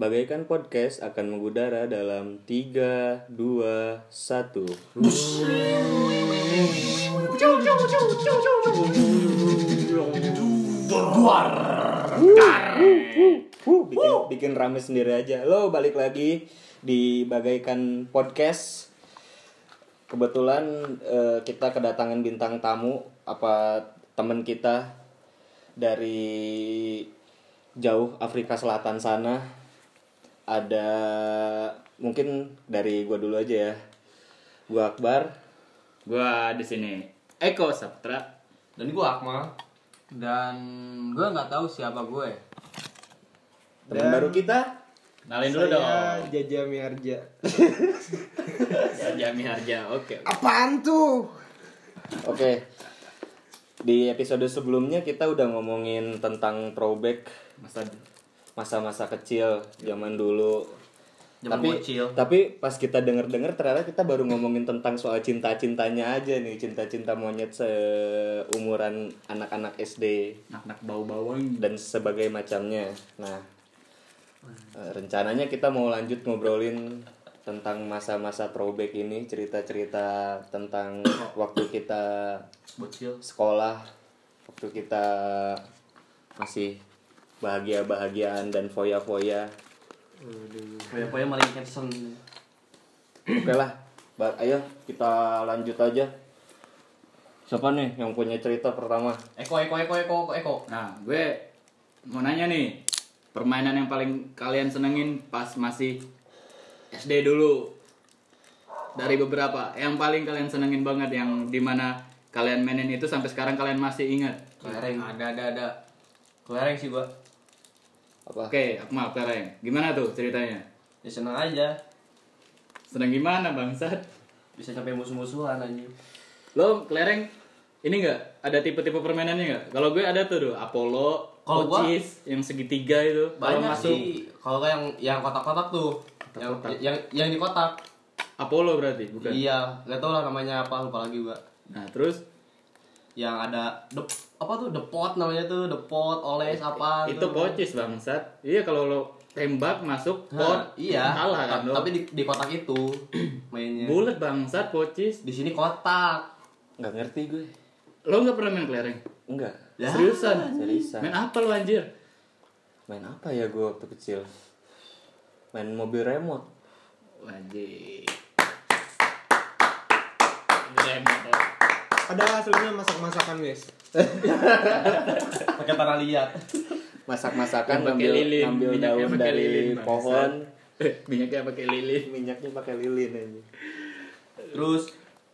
Bagaikan podcast akan mengudara dalam 3, 2, 1 Huh, bikin, bikin rame sendiri aja. Lo balik lagi di Bagaikan Podcast. Kebetulan eh, kita kedatangan bintang tamu. Apa temen kita dari jauh Afrika Selatan sana Ada mungkin dari gua dulu aja ya Gua Akbar Gua di sini Eko Saputra. Dan gue Akmal. dan gue nggak tahu siapa gue Teman baru kita Kenalin dulu dong. Jaja Miarja. Jami Harja. Oke. Apaan tuh? Oke Di episode sebelumnya kita udah ngomongin tentang throwback Masa masa-masa kecil zaman dulu. Zaman tapi bocil. tapi pas kita denger-denger ternyata kita baru ngomongin tentang soal cinta-cintanya aja nih. Cinta-cinta monyet seumuran anak-anak SD anak-anak bau-bauan. dan sebagai macamnya. Nah eh, rencananya kita mau lanjut ngobrolin tentang masa-masa throwback ini. Cerita-cerita tentang waktu kita bocil. sekolah waktu kita masih bahagia-bahagiaan dan foya-foya poya-poya maling Hanson Oke lah, Ba- ayo kita lanjut aja. Siapa nih yang punya cerita pertama? Eko Eko Eko Eko Eko Eko Nah, gue mau nanya nih. Permainan yang paling kalian senengin pas masih SD dulu. Dari beberapa, yang paling kalian senengin banget yang di mana kalian mainin itu sampai sekarang kalian masih ingat. kelereng ada ada ada kelereng sih gue Apa? Oke, Akmal, Klereng. Gimana tuh ceritanya? Ya seneng aja. Seneng gimana, Bangsat? Bisa sampai musuh-musuhan aja. Lo kelereng ini enggak ada tipe-tipe permainannya enggak? Kalau gue ada tuh, tuh Apollo, Kalau Pocis, yang segitiga itu. Banyak masuk sih. Kalau kayak yang yang kotak-kotak tuh. Yang, Kotak-kotak. yang yang di kotak. Apollo berarti, bukan? Iya, gak tau lah namanya apa lupa lagi gua. Nah, terus Yang ada the, apa tuh the pot namanya tuh the pot oles apa itu tuh. Pocis, Bangsat. Iya, kalau lo tembak masuk Nah, pot, iya. kalah kan lo. Tapi di, di kotak itu mainnya. Bulat Bangsat, Pocis. Di sini kotak. Nggak ngerti gue. Lo nggak pernah main kelereng? Enggak. Ya. Seriusan? Seriusan. Main apa lo anjir? Main apa ya gue waktu kecil? Main mobil remote. Wajib. Ada aslinya masak-masakan guys. Pakai tanah liat. Masak-masakan pakai ngambil lilin, ngambil minyaknya daun dari lilin, pohon. Minyaknya pakai lilin. Minyaknya pakai lilin aja. Terus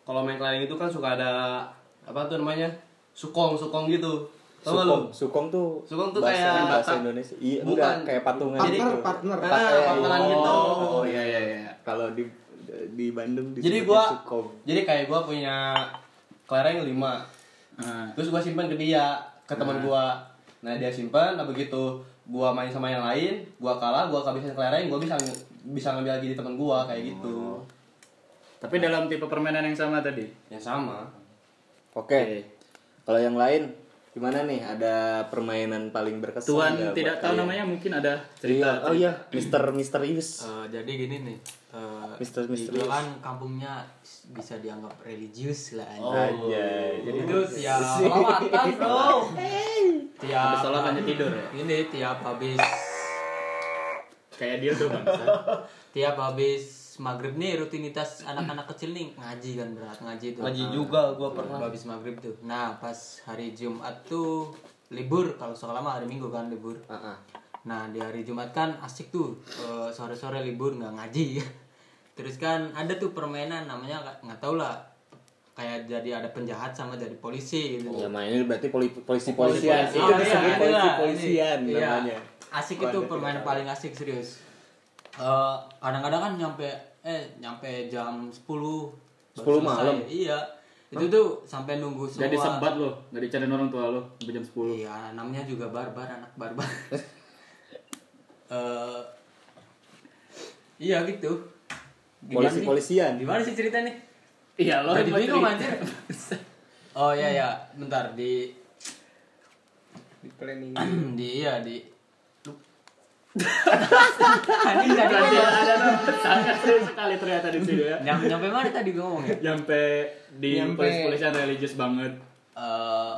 kalau main kelereng itu kan suka ada apa tuh namanya? Sukong, sukong gitu. Lu? Sukong, sukong tuh Sukong tuh bahasa, kayak- bahasa Indonesia. Iya, Bukan. enggak kayak patungan Jadi- gitu. Partner, partner. Ah, partneran gitu. Oh, iya iya iya. Kalau di di Bandung Jadi disebutnya gua sukong. jadi kayak gua punya kelereng 5. Nah, Terus gua simpan ke dia, ke teman gua. Nah, dia simpan, nah begitu gua main sama yang lain, gua kalah, gua kehabisan kelereng, gua bisa bisa ngambil lagi di teman gua kayak gitu. tapi dalam tipe permainan yang sama tadi. Yang sama. Oke. Kalau yang lain gimana nih? Ada permainan paling berkesan Tuan nggak tidak tahu kalian? namanya mungkin ada Iya. cerita. Oh iya, Mister Misterius. Eh, jadi gini nih eh, Mister- misterius. kan kampungnya bisa dianggap religius lah Oh. Aja. jadi itu tiap salawatan bro tiap Habis sholat hanya tidur ya. ini tiap habis Kayak dia tuh bangsa. tiap habis maghrib nih rutinitas anak-anak kecil nih ngaji kan berat ngaji tuh Ngaji Nah, juga gua pernah. habis maghrib tuh nah pas hari Jumat tuh libur kalau sekolah mah hari Minggu kan libur Ah, ah. Nah di hari Jumat kan asik tuh eh, sore-sore libur nggak ngaji. Terus kan ada tuh permainan namanya nggak- tahu lah kayak jadi ada penjahat sama jadi polisi gitu. Ya mainnya berarti poli polisi polisian. Polisi- Itu oh, iya, disebut polisi polisian iya. namanya. Asik Oh, itu permainan tidak. paling asik serius. Eh, kadang-kadang kan nyampe eh nyampe jam 10 baru 10 selesai. malam? Iya. Itu tuh sampai nunggu semua. Jadi sebat lo, nggak dicariin orang tua lo sampai jam 10. Iya, namanya juga barbar, anak barbar. Eh, iya gitu. Gimana Polisi nih? polisian. Gimana sih ceritanya? Iya lo Jadi bingung anjir. Oh iya ya, bentar di Di planning. di iya di tadi Tadi ada nama sangat serius sekali ternyata di sini ya. nyampe, nyampe mana tadi gue ngomong ya? Nyampe di Nyampe- polis-polisian religius banget. Eh,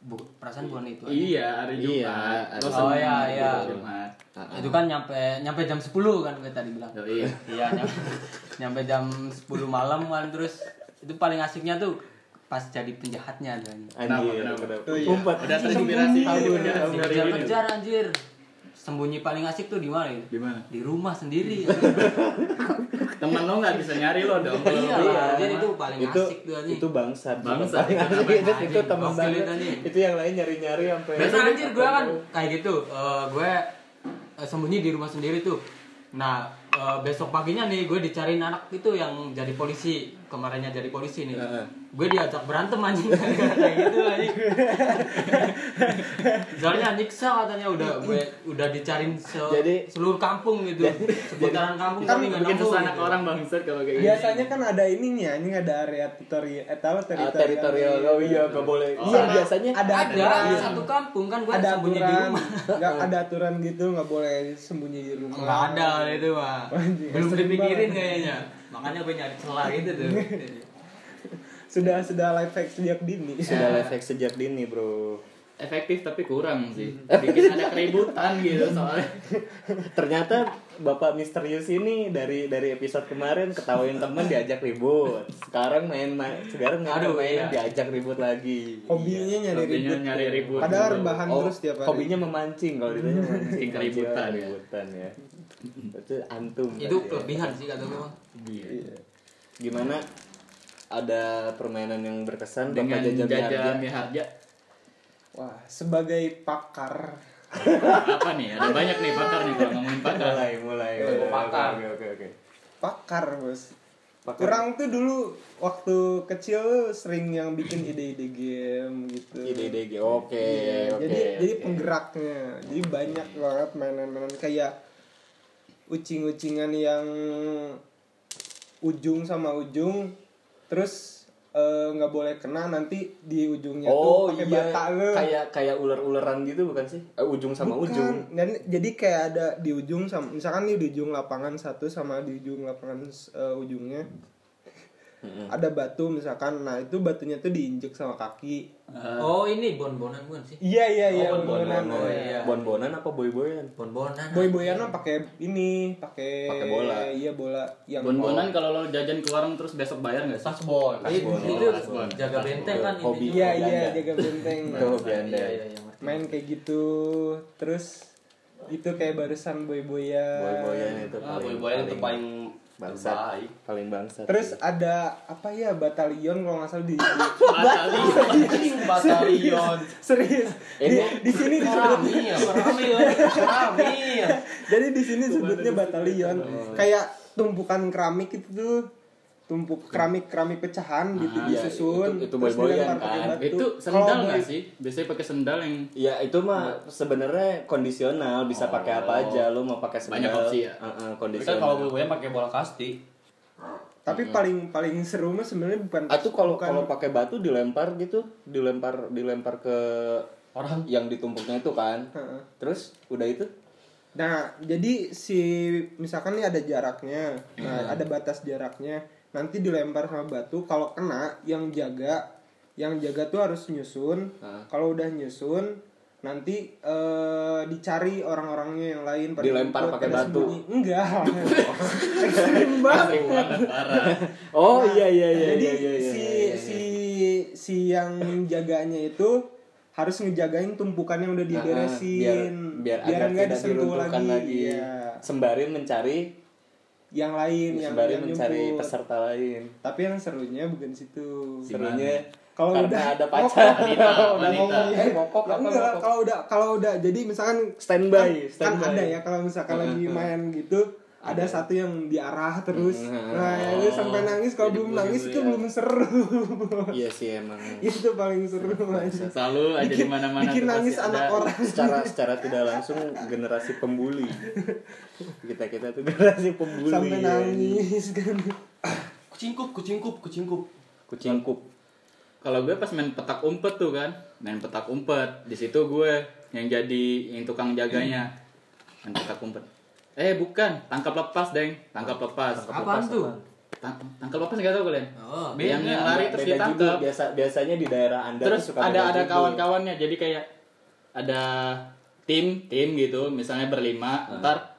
bu, perasaan bukan itu. Iya, hari Jumat. Iya, Jumat. seneng Oh, iya, iya. Jumat. Itu kan nyampe nyampe jam 10 kan gue tadi bilang. Oh, iya. Iya, nyampe, nyampe jam 10 malam kan terus itu paling asiknya tuh pas jadi penjahatnya anjing. Anjir, Kenapa, kenapa? kenapa? Oh, iya. Umpat. Udah terinspirasi kejar anjir. Sembunyi paling asik tuh di mana? ya? Di mana? Di rumah sendiri. Temen lo nggak bisa nyari lo dong. iya lah, anjir itu paling itu asik tuh anjing. itu bangsat Bangsat, Paling itu asik, Gokil banget itu, yang lain nyari nyari sampai Biasa anjir gue kan kayak gitu. Eh, gue eh, sembunyi di rumah sendiri tuh. Nah, eh, besok paginya nih gue dicariin anak itu yang jadi polisi. Kemarinnya jadi polisi nih. Heeh. Gue diajak berantem anjing kayak gitu anjing. Soalnya nyiksa katanya udah gue udah dicariin se- Jadi- seluruh kampung gitu. Seputaran kampung Kan nggak bikin nemu susah anak gitu. orang bangsat kalau kayak gitu. Biasanya kan ada ininya, ini ada area teritorial, eh tahu Ah, teritorial. teritorial oh iya gak boleh iya Sama biasanya ada Ada aturan. satu kampung kan gue ada sembunyi di rumah. nggak ada aturan gitu, nggak boleh sembunyi di rumah. Enggak ada itu mah. Belum dipikirin kayaknya. Makanya gue nyari celah gitu tuh. Sudah sudah life hack sejak dini. sudah life hack sejak dini bro Efektif tapi kurang sih. Bikin ada keributan gitu soalnya. ternyata bapak misterius ini dari dari episode kemarin ketawain temen diajak ribut sekarang main main sekarang nggak Aduh, main iya. diajak ribut lagi Hobinya nyari Hobinya ribut. nyari ribut. Padahal rebahan Oh, terus tiap hari. hobinya memancing kalau ditanya memancing keributan ya. keributan ya itu antum itu ya. kelebihan sih kata gue. Iya. gimana ada permainan yang berkesan Dengan bapak jajah Jaja Miharja? Wah, sebagai pakar Apa nih? Ada banyak nih pakar nih kalau ngomongin pakar. mulai mulai Ilmu pakar. oke oke oke pakar bos Pakar. kurang tuh dulu waktu kecil sering yang bikin ide-ide game gitu ide-ide G. oke Iya, oke jadi jadi oke. penggeraknya jadi banyak banget mainan-mainan kayak ucing-ucingan yang ujung sama ujung terus eh, nggak boleh kena nanti di ujungnya Oh tuh pakai iya, bata lu. kayak kayak ular-ularan gitu bukan sih? Eh, ujung sama Bukan. ujung. Dan jadi kayak ada di ujung sama misalkan nih di ujung lapangan satu sama di ujung lapangan eh, ujungnya. Ada batu misalkan, nah itu batunya tuh diinjek sama kaki. Oh ini bon-bonan bukan sih? Iya iya iya. Oh, bon-bonan. bon-bonan. Oh, iya. Bon-bonan apa boy-boyan? Bon-bonan. Boy-boyan mah pakai ini, pakai Pakai bola. Iya bola yang Bon-bonan kalau lo jajan ke warung terus besok bayar nggak sih? Kasbon. Itu, Kasbon. itu Kasbon. jaga benteng kan Hobi. Iya iya Anda. jaga benteng. Itu hobi anda. Iya iya iya. ngerti. Main kayak gitu, terus itu kayak barusan boy-boyan. Boy-boyan itu Ah, paling boy-boyan itu paling bangsat. terbaik. Paling bangsat. Terus ada apa ya batalion kalau nggak salah di, di Anjing batalion. serius di, Ini- di sini disebut Ramil. Ramil. Ramil. jadi di sini sebutnya batalion kayak tumpukan keramik itu tuh tumpuk keramik keramik pecahan gitu iya, disusun itu- itu dilempar pakai kan. batu. Itu sendal boy- nggak sih? Biasanya pakai sendal yang Ya itu mah sebenarnya kondisional bisa pakai apa aja lu mau pakai sendal Banyak opsi ya? Heeh, Tapi kan kondisional kalau boy-boyan pakai bola kasti. tapi paling paling seru mah sebenarnya bukan atau kalau bukan- kalau pakai batu dilempar gitu dilempar dilempar ke Orang yang ditumpuknya itu kan Heeh. terus udah itu Nah, jadi si misalkan nih ada jaraknya, nah ada batas jaraknya, nanti dilempar sama batu. Kalau kena, yang jaga, yang jaga tuh harus nyusun. Kalau udah nyusun, nanti eh, dicari orang-orangnya yang lain. pada Dilempar pakai batu. sembunyi. Enggak, ekstrim banget. oh iya iya iya jadi iya, iya, iya, si iya, iya. si si yang jaganya itu harus ngejagain tumpukan yang udah Nah, diberesin biar biar, agar nggak tidak disentuh diruntuhkan lagi, Iya. sembari mencari yang lain yang sembari yang mencari nyumput. peserta lain. Tapi yang serunya bukan situ. Serunya kalau karena udah ada pacar. Wanita, udah ngomong Eh, ngokok apa enggak ngokok? kalau udah kalau udah jadi misalkan Standby, kan, kan standby. ada ya kalau misalkan lagi main gitu ada satu yang diarah terus nah itu sampai nangis kalau belum nangis itu belum seru iya sih emang itu paling seru aja Selalu aja di bikin, mana-mana bikin nangis ada. anak orang secara secara tidak langsung generasi pembuli kita kita tuh generasi pembuli sampai ya. nangis kan kucingkup, kucingkup, kucingkup. kucing kup Kalau gue pas main petak umpet tuh kan, main petak umpet. Di situ gue yang jadi yang tukang jaganya. Main petak umpet. Eh bukan, tangkap lepas deng, tangkap lepas. Apaan tuh? Tang- tangkap lepas nggak tahu kalian? Oh, yang yang lari terus ditangkap. Biasa biasanya di daerah Anda Terus suka ada ada kawan-kawannya, jadi kayak ada tim tim gitu, misalnya berlima, ntar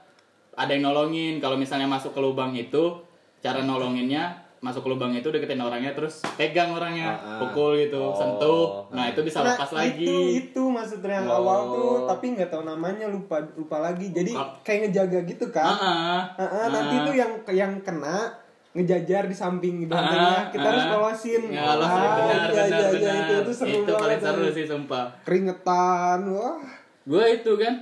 ada yang nolongin. Kalau misalnya masuk ke lubang itu, cara nolonginnya masuk ke lubang itu deketin orangnya terus pegang orangnya Ah, ah. pukul gitu Oh. sentuh nah itu bisa Nah, lepas itu lagi itu maksudnya yang Oh. awal tuh tapi nggak tahu namanya lupa lupa lagi jadi kayak ngejaga gitu kan Ah, ah. Ah, ah, nanti Ah. tuh yang yang kena ngejajar di samping Ah, bantengnya kita harus ah. ngolosin Ya, Allah, Ah, benar, iya, benar, iya, iya, benar. itu, itu seru itu banget paling seru sih sumpah keringetan wah gue itu kan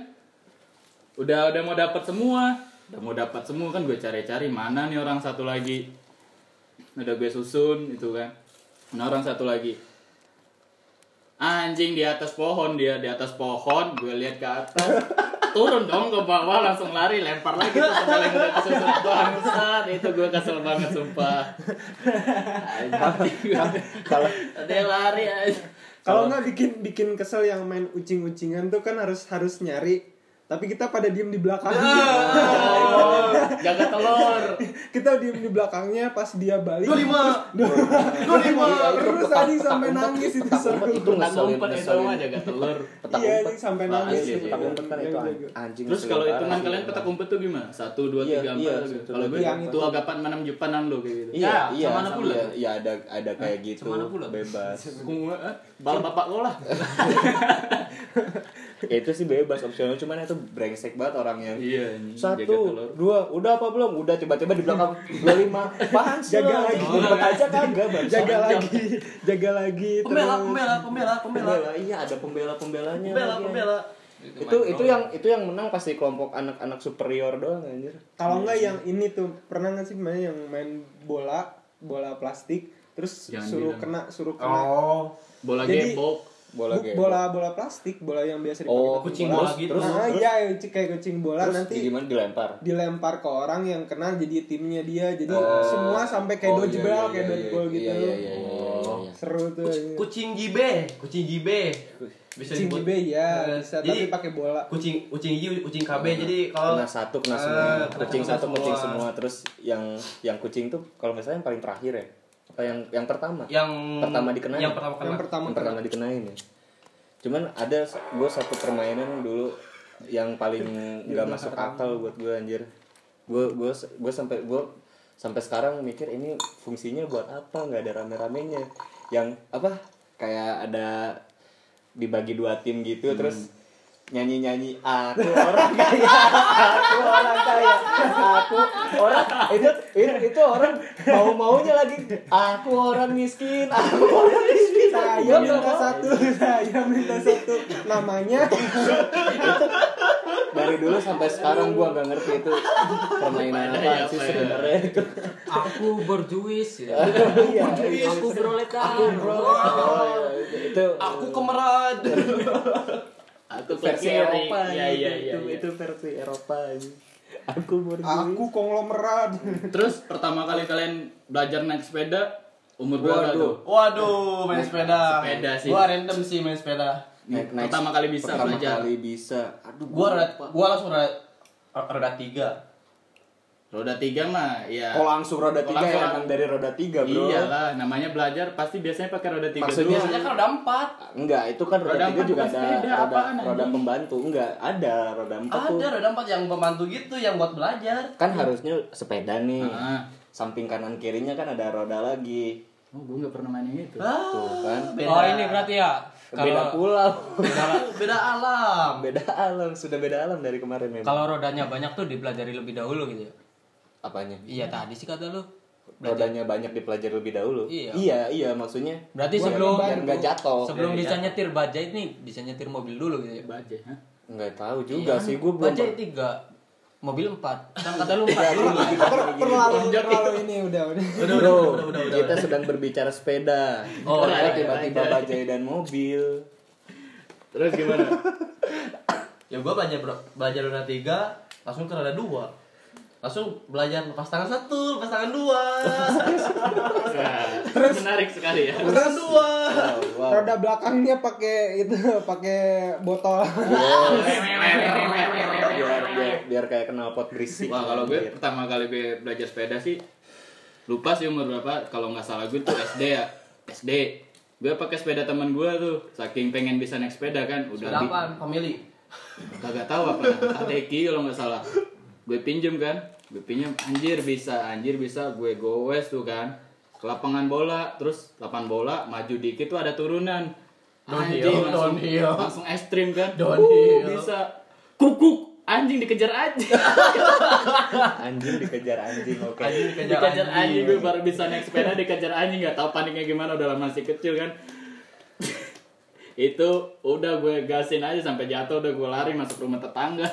udah udah mau dapat semua udah mau dapat semua kan gue cari-cari mana nih orang satu lagi udah gue susun itu kan. Nah orang satu lagi. Anjing di atas pohon dia di atas pohon gue lihat ke atas. Turun dong ke bawah langsung lari lempar lagi tuh sampai yang udah kesusun bangsat itu gue kesel banget sumpah. Kalau dia lari aja kalau nggak bikin bikin kesel yang main ucing-ucingan tuh kan harus harus nyari tapi kita pada diem di belakangnya Oh, jaga telur kita diem di belakangnya pas dia balik Dua lima, dua lima. terus anjing sampai nangis itu seru itu ngeselin itu mah jaga telur Petak iya anjing sampai Nah, nangis. Petak umpet kan itu Jaga-jaga. anjing. Terus kalau hitungan kalian petak umpet tuh gimana? Satu, dua, Iya, tiga, iya, empat. Kalau gue empat. agapan enam jupanan lo kayak gitu. Iya, Ya, iya, sama mana pula? iya, iya ada ada kayak gitu. Sama mana pula? Bebas. Eh, bal bapak lo lah. Ya, itu sih bebas opsional cuman itu brengsek banget orangnya. Iya, Satu, dua, udah apa belum? Udah tiba-tiba di belakang dua lima, apaan sih? Jaga lagi. Ngumpet aja kagak bang. jaga lagi jaga lagi Pembela, terus. pembela, pembela, pembela. Pembela, iya ada pembela-pembelanya. Pembela, lagi. pembela. Itu itu yang itu yang menang pasti kelompok anak-anak superior doang anjir. kalau enggak yang ini tuh pernah nggak sih main yang main bola bola plastik terus Jangan suruh bilang. kena suruh kena Oh, Bola Jadi- gebok. Bola game. bola bola plastik bola yang biasa dipakai Oh, kucing bola. bola gitu. terus, ah terus, iya kayak kucing bola terus nanti gimana dilempar? dilempar ke orang yang kena jadi timnya dia jadi Oh. semua sampai kayak Oh, iya, dodgeball iya, kayak iya, dodgeball iya, gitu Iya iya iya. iya, iya. seru tuh iya. kucing gibe, kucing gibe. Bisa kucing gibe ya Eh, bisa jadi, tapi pakai bola kucing kucing gibe, kucing KB. Jadi kalau kena satu kena Eh, semua kena kucing satu kucing semua terus yang yang kucing tuh kalau misalnya yang paling terakhir ya apa yang yang pertama? Yang Pertama dikenain. Yang pertama yang kena. pertama yang pertama dikenain ya. Cuman ada gue satu permainan dulu yang paling nggak masuk akal buat gue anjir. Gue gue gue sampai gue sampai sekarang mikir ini fungsinya buat apa? Nggak ada rame-ramenya. Yang apa? Kayak ada dibagi dua tim gitu terus nyanyi nyanyi aku orang kaya aku orang kaya aku orang itu itu, itu orang mau maunya lagi aku orang miskin aku orang miskin. Saya minta satu saya minta satu. Namanya dari dulu sampai sekarang gua nggak ngerti itu permainan apa sih sebenarnya. Itu Aku berjuis ya. iya Aku proletar. aku bro iya, itu Aku kemerat. Aku versi. Eropa Iya, iya, iya. itu iya. itu versi Eropa aja. aku berjuis aku konglomerat Terus pertama kali kalian belajar naik sepeda umur berapa Waduh. tuh? Waduh, main sepeda. Sepeda sih. Gua random sih main sepeda. naik, naik Pertama kali bisa pertama belajar. kali bisa aduh Gua roda, gua langsung roda, roda tiga. Roda tiga mah ya. kalau langsung roda tiga langsung- ya emang dari roda tiga bro Iyalah, namanya belajar pasti biasanya pakai roda tiga Maksudnya- dulu. Biasanya kan roda empat. Enggak, itu kan roda, Roda tiga empat juga ada roda, apaan, roda anjing? pembantu. Enggak, ada roda empat tuh. Ada roda empat yang pembantu gitu yang buat belajar. Kan harusnya sepeda nih. Ah. Samping kanan kirinya kan ada roda lagi. Oh, gue nggak pernah main yang itu. Ah, Tuh kan. beda. Oh ini berarti ya. Beda Kalau pulau. beda alam. beda alam, sudah beda alam dari kemarin memang. kalau rodanya banyak tuh dipelajari lebih dahulu gitu ya. Apanya? Iya tadi sih kata lu. Rodanya banyak dipelajari lebih dahulu. Iya. iya, iya, maksudnya. Berarti sebelum nggak jatuh. sebelum Iya, bisa iya. nyetir bajai nih bisa nyetir mobil dulu gitu ya. Bajai, hah? Nggak tahu juga Iya, sih, gue belum. Bajai tiga, mobil empat. Kan kata lu empat. Ter- terlalu terlalu ini udah udah Udah, udah, udah, udah, udah. kita sedang berbicara sepeda. Oh, iya, iya, tiba-tiba iya. bajai dan mobil. Terus gimana? Ya gua belajar belajar roda tiga langsung ke roda dua. Langsung belajar lepas tangan satu lepas tangan dua. Nah, menarik sekali ya. lepas tangan dua. Wow, wow. roda belakangnya pakai itu pakai botol. Biar biar biar kayak kenal pot berisik. Wah kalau gue pertama kali gue belajar sepeda sih lupa sih umur berapa. Kalau nggak salah gue tuh SD ya. SD gue pakai sepeda teman gue tuh. Saking pengen bisa naik sepeda kan udah di, Berapaan family kagak tahu apa. Adeki kalau nggak salah. Gue pinjem kan pinjem anjir bisa anjir bisa gue goes tuh kan. Ke lapangan bola terus lapangan bola maju dikit tuh ada turunan. Downhill, anjing langsung downhill. langsung ekstrim kan. Downhill. Uh, bisa. Kukuk anjing dikejar anjing. Anjing dikejar anjing oke. Anjing dikejar dikejar anjing. anjing. gue baru bisa naik sepeda dikejar anjing nggak tahu paniknya gimana udah masih kecil kan. Itu udah gue gasin aja sampai jatuh udah gue lari masuk rumah tetangga.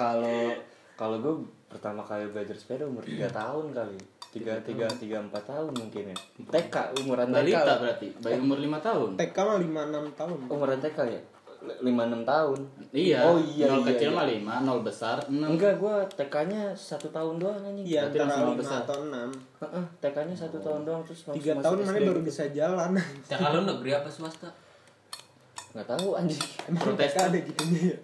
Kalau kalau gue pertama kali belajar sepeda umur 3 tahun kali. Tiga tiga tiga empat tahun mungkin ya. TK umuran TK balita berarti? Bayi umur lima tahun? TK mah lima enam tahun. Umuran TK ya? Lima enam tahun. Iya. Oh iya nol iya, kecil iya. mah lima nol besar enam. Enggak gue TK-nya satu tahun doang anjing. Iya Berarti antara lima besar. atau enam. Heeh, TK-nya satu tahun doang terus tiga tahun mana baru gitu. bisa jalan. Ya kalau negeri apa swasta? nggak tahu anjing. Emang TK Protestan. ada gitunya ya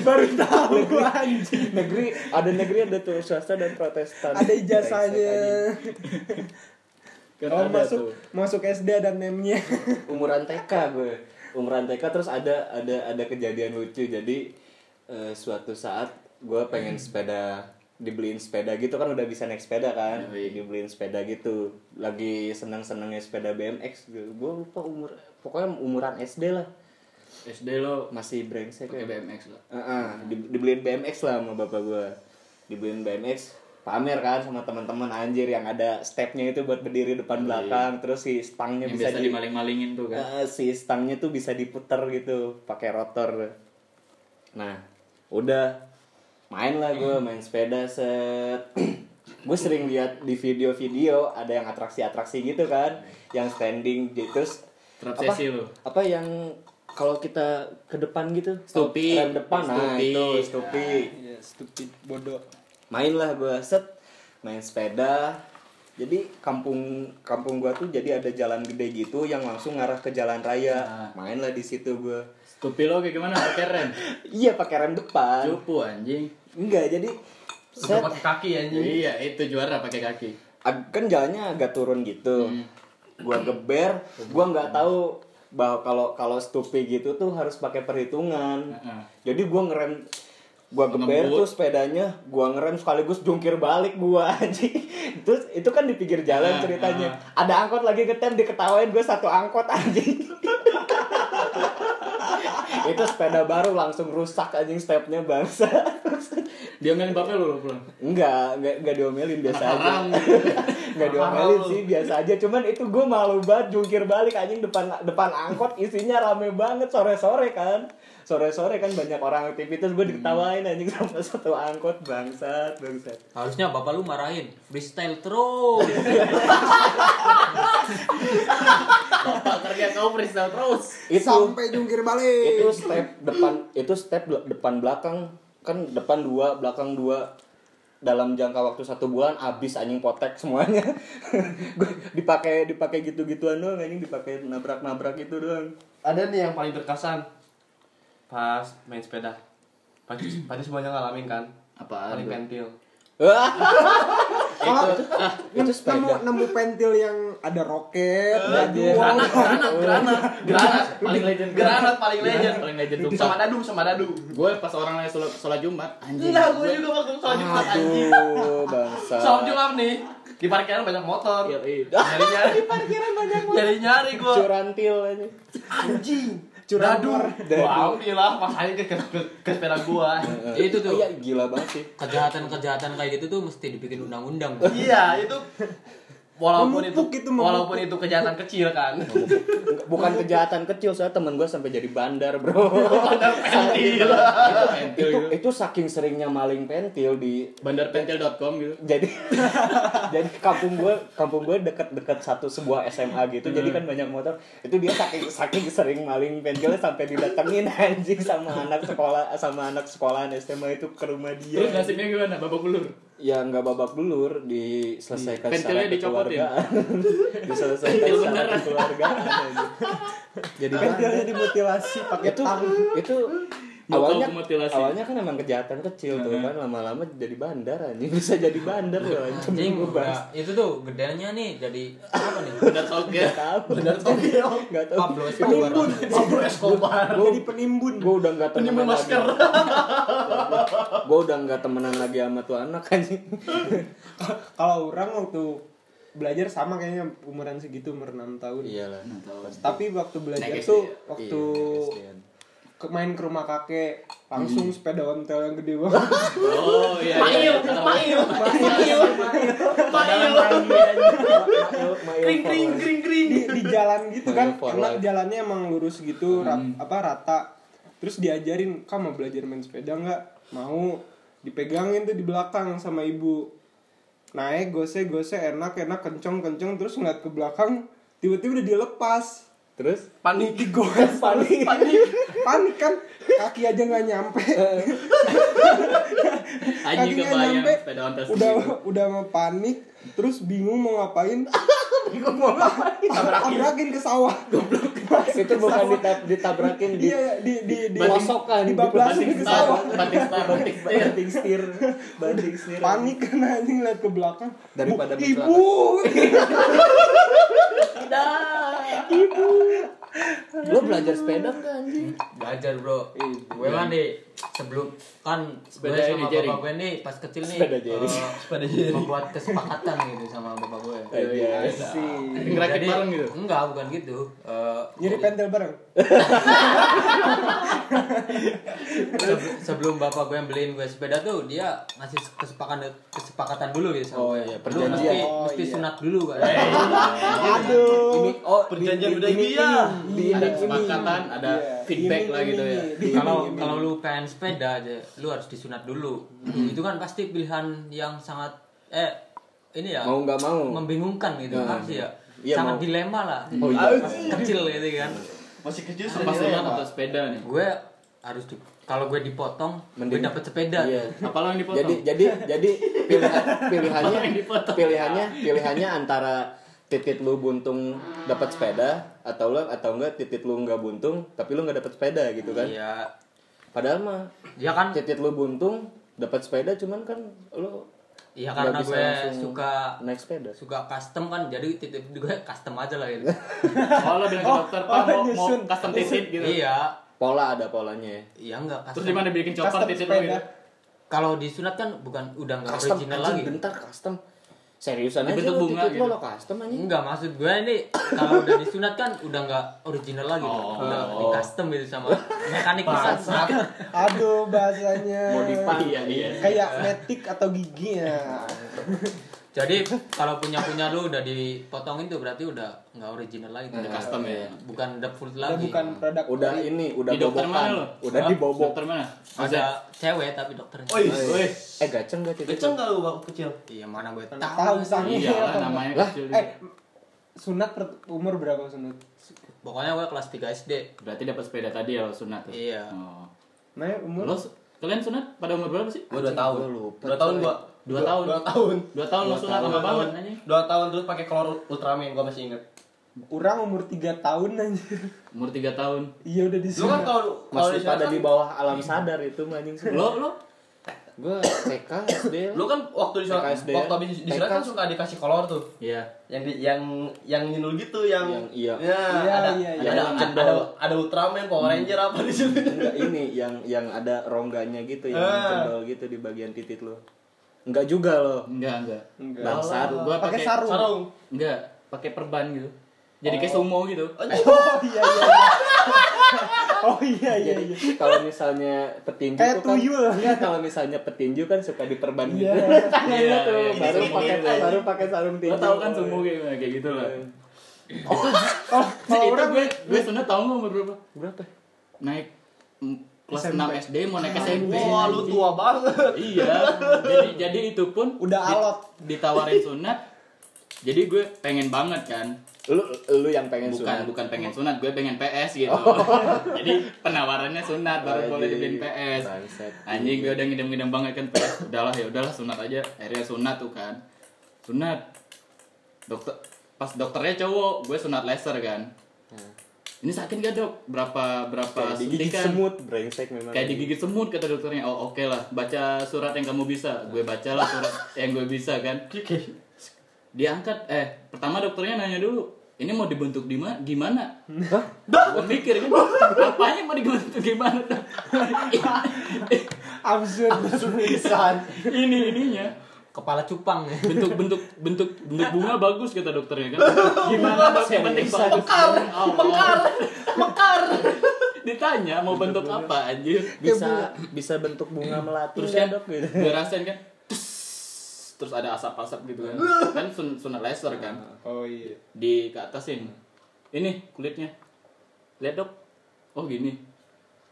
baru tahu gua anjing. negeri ada negeri ada tuh swasta dan protestan. Ada ijazahnya. Kan oh ada masuk tuh. masuk SD ada name-nya umuran TK gue. Umuran TK terus ada ada ada kejadian lucu. Jadi eh, suatu saat gue pengen sepeda dibeliin sepeda gitu. Kan udah bisa naik sepeda kan? Yoi. dibeliin sepeda gitu. Lagi senang senangnya sepeda BMX gue lupa umur pokoknya umuran SD lah SD lo masih brengsek pakai ya. BMX lah. Heeh, di- dibeliin BMX lah sama bapak gue dibeliin BMX pamer kan sama teman-teman anjir yang ada stepnya itu buat berdiri depan belakang terus si stangnya yang bisa biasa di dimaling-malingin tuh kan. Eh, si stangnya tuh bisa diputer gitu pakai rotor. Nah udah main lah gue main sepeda set. Gue sering lihat di video-video ada yang atraksi-atraksi gitu kan yang standing gitu terus apa, lo. apa yang kalau kita ke depan gitu Stupi. rem depan nah Stupi. itu. stupi. Ya stupid bodoh. Main lah gue set. Main sepeda. Jadi kampung kampung gua tuh jadi ada jalan gede gitu yang langsung ngarah ke jalan raya. Nah. main lah di situ gue Stupi lo kayak gimana? Pakai rem? Iya pakai rem depan. Cupu anjing. Enggak jadi set. pakai kaki anjing. Iya itu juara pakai kaki. Ag- kan jalannya agak turun gitu. Hmm. gua geber. Gua nggak tahu bahwa kalau kalau stupi gitu tuh harus pakai perhitungan. Heeh. jadi gua ngerem gua geber tuh sepedanya gua ngerem sekaligus jungkir balik gua anjing. Terus itu kan di pinggir jalan ceritanya. ada angkot lagi ngetem diketawain gua satu angkot anjing. Itu sepeda baru langsung rusak anjing stepnya bangsa. Bapaknya lo lo pulang? Enggak enggak enggak diomelin biasa Anak aja. Nggak diomelin sih biasa aja. Cuman itu gue malu banget jungkir balik anjing depan depan angkot isinya rame banget sore sore kan. Sore sore kan banyak orang aktivitas gue diketawain anjing sama satu angkot bangsat bangsat. Harusnya bapak lu marahin freestyle terus. bapak kerja kau freestyle terus. Itu sampai jungkir balik. itu step depan itu step de- depan belakang. Kan depan dua belakang dua dalam jangka waktu satu bulan abis anjing potek semuanya. Gue dipakai dipakai gitu gituan doang anjing dipakai nabrak nabrak gitu doang. Ada nih yang paling berkesan pas main sepeda. Pasti pasti semuanya ngalamin kan? Apaan paling pentil kalau ah itu. nemu sepeda. nemu pentil yang ada roket ada Anjir. dua granat granat granat. Granat. Paling legend granat. Paling legend. paling legend sama dadu sama dadu. Gue pas orang lagi sholat, sholat jumat anjing. Enggak, gue juga waktu sholat jumat anjing. aduh bangsa. Sholat jumat nih di parkiran banyak motor. Iya, iya. nyari nyari di parkiran banyak banget nyari nyari gue curantil aja. Anjing. Dadu. wow lah masalahnya ke, ke, ke, ke sepeda gua. Itu tuh. iya gila banget sih. Kejahatan-kejahatan kayak gitu tuh mesti dibikin undang-undang. iya itu walaupun itu, Memupuk itu, memupuk. walaupun itu kejahatan kecil kan. Bukan kejahatan kecil soalnya temen gue sampai jadi bandar bro. Pentil. itu itu saking seringnya maling pentil di bandarpentil.com gitu jadi jadi kampung gue kampung gue dekat-dekat satu sebuah SMA gitu. Jadi kan banyak motor. Itu dia saking saking sering maling pentilnya sampai didatengin anjing sama anak sekolah sama anak sekolahan SMA itu ke rumah dia. Terus nasibnya gimana? Babak belur ya nggak babak belur diselesaikan Pentilnya secara dicopot ya? diselesaikan secara aja. jadi pentilnya dimutilasi pakai itu tang itu awalnya mutilasi. awalnya kan emang kejahatan kecil tuh kan lama-lama jadi bandar anjing. Bisa jadi bandar loh anjing udah- itu tuh gedenya nih jadi apa nih? Benar toge benar Tokyo. Nggak tahu. Pablo Escobar. Pablo Escobar. Jadi penimbun. Gue udah nggak Penimbun temenan lagi. masker. gue udah nggak temenan lagi sama tuh anak anjing. Kalau orang waktu belajar sama kayaknya umuran segitu umur 6 tahun. Iyalah tapi waktu belajar Naik tuh SD. waktu Iya. Ke main ke rumah kakek. Langsung Hmm. sepeda ontel yang gede banget. Oh iya iya. Mail, mail, mail, kring kring kring kring. di, di jalan gitu kan. Karena jalannya emang lurus gitu rat- apa rata. Terus diajarin kamu mau belajar main sepeda nggak? Mau. Dipegangin tuh di belakang sama ibu. Naik gose gose enak enak kenceng kenceng. Terus ngeliat ke belakang tiba-tiba udah dia lepas terus Panik. digores panik. Panik. panik kan kaki aja nggak nyampe. Anjing Kakinya kebayang nyampe, udah udah mau panik terus bingung mau ngapain. Tabrakin. Ke sawah. Itu bukan ditab ditabrakin di iya di di di di di bablasin banting ke sawah. Banting star banting star banting setir. Banting setir. Panik kan anjing lihat ke belakang. Daripada Bu, ibu lo belajar sepeda nggak anjing? Belajar bro. Gue kan nih sebelum kan Sepeda ini, sama Jerry. bapak gue nih pas kecil nih Sepeda Jerry. eh, Sepeda Jerry. membuat kesepakatan gitu sama bapak gue Iya, sih ngerakit bareng gitu enggak bukan gitu Eh, nyari pentil bareng Sebe- sebelum bapak gue yang beliin gue sepeda tuh dia ngasih kesepakatan kesepakatan dulu gitu sama Oh, gue. iya, Lu perjanjian. mesti, Oh, mesti iya. sunat dulu kan aduh ini oh Perjanjian Hudaybiyah. ini, di ada ini kesepakatan ada Iya. Feedback Ini, lah gitu ini, ya kalau kalau lu pengen sepeda aja lu harus disunat dulu. Itu kan pasti pilihan yang sangat eh ini ya mau nggak mau. membingungkan gitu Nah, harus ya. iya, sangat mau. dilema lah. Oh iya. Kecil gitu kan. Masih kecil sudah sunat atau sepeda nih. Gue harus di kalau gue dipotong Mending- gue dapet sepeda. iya. Apa lo yang dipotong? Jadi jadi jadi pilihan pilihannya pilihannya pilihannya antara titit lu buntung dapat sepeda atau lo atau enggak titit lu nggak buntung tapi lu nggak dapat sepeda gitu kan? Iya. Padahal mah ya kan? titit lu buntung dapat sepeda cuman kan lu Iya karena bisa gue suka naik sepeda. suka custom kan jadi titip gue custom aja lah gitu. oh lo bilang ke dokter pak oh, mau mau nyusun. custom titit gitu. Iya, pola ada polanya. Ya iya enggak terus custom. di mana bikin Custom lo sepeda. gitu? Kalau disunat kan bukan udah enggak original lagi. bentar custom seriusan aja Dibentuk lo bunga gitu. lo custom anjing Enggak maksud gue ini kalau udah disunat kan udah enggak original lagi, Oh. udah di custom gitu sama mekanik bisa. aduh bahasanya Modify. iya iya kayak metik atau gigi ya Jadi kalau punya punya lu udah dipotongin tuh berarti udah enggak original lagi. udah custom ya Bukan udah full udah lagi. bukan produk udah ini udah di dokter bobokan mana lo udah dibobok dokter mana Ada cewek tapi dokternya. Oi, Woi, eh gaceng gak titit keceng gak lu waktu kecil? Iya mana gue Mana tahu. tahu sange iya namanya Lah, kecil eh sunat per umur berapa sunat Pokoknya gue kelas 3 SD. berarti dapat sepeda tadi ya sunat tuh Iya. oh. nah umur lo kalian sunat pada umur berapa sih Gua 2 tahun. 2 tahun coy. Dua tahun. Dua tahun. dua tahun lo Dua sunat lama banget anjing 2 tahun terus pakai kolor Ultraman gua masih inget. orang umur 3 tahun aja umur tiga tahun iya udah Lu kan kalau kalau masih di pada sana di bawah alam sadar itu mah anjing lo lo gue TK SD lu kan waktu di sana waktu habis di sana kan suka dikasih kolor tuh. iya Yang di yang yang nyinul gitu yang, Yang iya. Ya, Iya, ada, iya, ada, iya. ada, Yang ada, cendol. ada Ultraman, Power Ranger apa di situ. enggak ini yang yang ada rongganya gitu yang Ah. cendol gitu di bagian titit lo enggak juga lo enggak enggak enggak bangsat gua pakai sarung Sarung. enggak pakai perban gitu jadi kayak sumo gitu oh iya iya iya. oh iya iya Jadi kalau misalnya petinju Kayak tuh kan tuyul. enggak kalau misalnya petinju kan suka diperban gitu. Iya. Tangannya Iya, tuh iya, baru pakai baru pakai sarung tinju. Lo tau kan sumo kayak kayak gitu lah. oh Jadi kalau itu orang gue gue tau nggak umur berapa? Berapa? Naik kelas SMP. 6 SD mau naik SMP. Wah, lu tua banget. Iya. Jadi jadi itu pun Udah alot. ditawarin sunat. Jadi gue pengen banget kan. Lu lu yang pengen bukan sunat. bukan pengen sunat, gue pengen PS gitu. Jadi penawarannya sunat baru boleh dibeliin PS. Anjing gue udah ngidam-ngidam banget kan PS. Udahlah ya udahlah sunat aja. Akhirnya sunat tuh kan. Sunat. Dokter pas dokternya cowok, gue sunat laser kan. Ini sakit gak dok? Berapa berapa Kayak digigit suntikan? semut brengsek memang. Kayak digigit semut kata dokternya. Oh oke lah, baca surat yang kamu bisa. Gue bacalah surat yang gue bisa kan. Diangkat, eh pertama dokternya nanya dulu, ini mau dibentuk di mana? Gimana? Hah? Gue mikir kan, apanya mau dibentuk gimana? Absurd Pisan. ini ininya Kepala cupang ya. bentuk bentuk bentuk bentuk bunga bagus kata dokternya kan. Gimana dok? Yang penting bagus. Mekar, mekar, mekar. Ditanya mau bentuk apa anjir? bisa bisa bentuk bunga melati terus kan dok gitu. gue rasain kan tus, terus ada asap-asap gitu kan kan sun sunat laser kan oh iya di ke atasin ini kulitnya lihat dok oh gini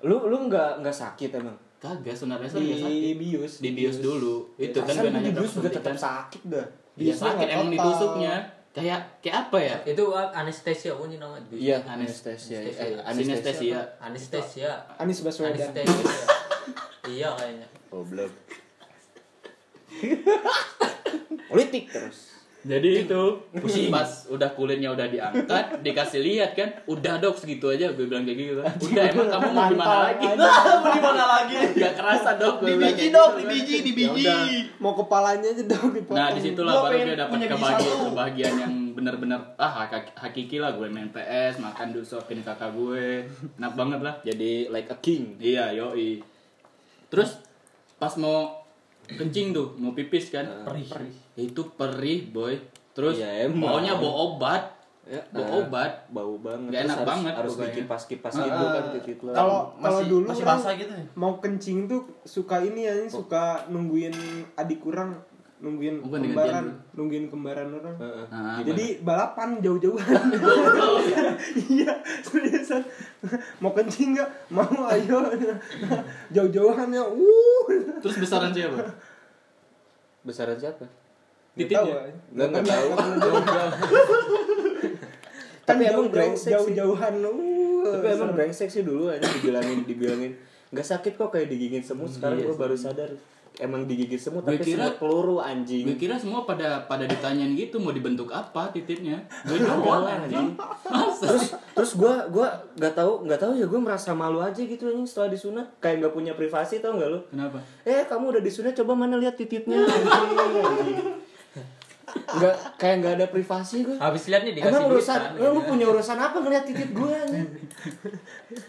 Lu lu nggak nggak sakit emang? Kagak sunat laser nggak sakit di bius di bios dulu itu kan gue nanya di bius juga tetap suntikan. sakit dah. Iya sakit emang total. ditusuknya kayak kayak apa ya Itu uh, anestesia apa sih namanya? Iya, Anestesia. anestesia. Eh, Anestesia. Anis Baswedan Anestesia. iya kayaknya. Goblok. Politik terus. Jadi itu pas udah kulitnya udah diangkat dikasih lihat kan udah dok segitu aja gue bilang kayak gitu udah emang kamu mau gimana lagi Mau di mana lagi? Gak kerasa dok Di gue bilang biji dok, gitu di biji, di Ya biji. udah. mau kepalanya aja dong dipotong Nah di situlah baru dia dapat kebahagiaan, kebahagiaan yang benar-benar ah hak- hakiki lah gue main PS, makan dulu suapin kakak gue, enak banget lah. Jadi like a king. Iya yoi. Terus pas mau kencing tuh, mau pipis kan, Perih. itu perih boy. Terus emang. pokoknya bawa obat, Ya, bawa ah, obat. Bau banget. Terus enak harus, banget Harus pokoknya. dikipas-kipas Ah, gitu kan ah. titik lo. kalau kalau Masih- dulu masih orang basah gitu ya? mau kencing tuh suka ini ya suka nungguin adik kurang nungguin Bukan kembaran nungguin kembaran orang Heeh. Nah, jadi balapan jauh-jauhan iya seriusan mau kencing nggak mau ayo jauh-jauhan ya uh terus besaran siapa? Besaran siapa? Nggak tahu Titiknya? Nggak nggak tahu. kan Tapi emang brengsek jauh sih. jauhan uh Tapi emang brengsek sih dulu aja dibilangin dibilangin nggak sakit kok kayak digigit semut. Sekarang Iya gue baru sadar emang digigit semut Gue tapi kira- semut peluru anjing. Gue kira semua pada pada ditanyain gitu mau dibentuk apa titiknya. Gue doang anjing. Masa? terus terus gue gua nggak tahu nggak tahu ya gue merasa malu aja gitu anjing setelah disunat kayak nggak punya privasi tau nggak lo Kenapa? eh kamu udah disunat coba mana lihat tititnya anjing, anjing. nggak kayak nggak ada privasi gue Habis lihat nih dikasih emang duit urusan kan. lu punya urusan apa ngeliat titit gue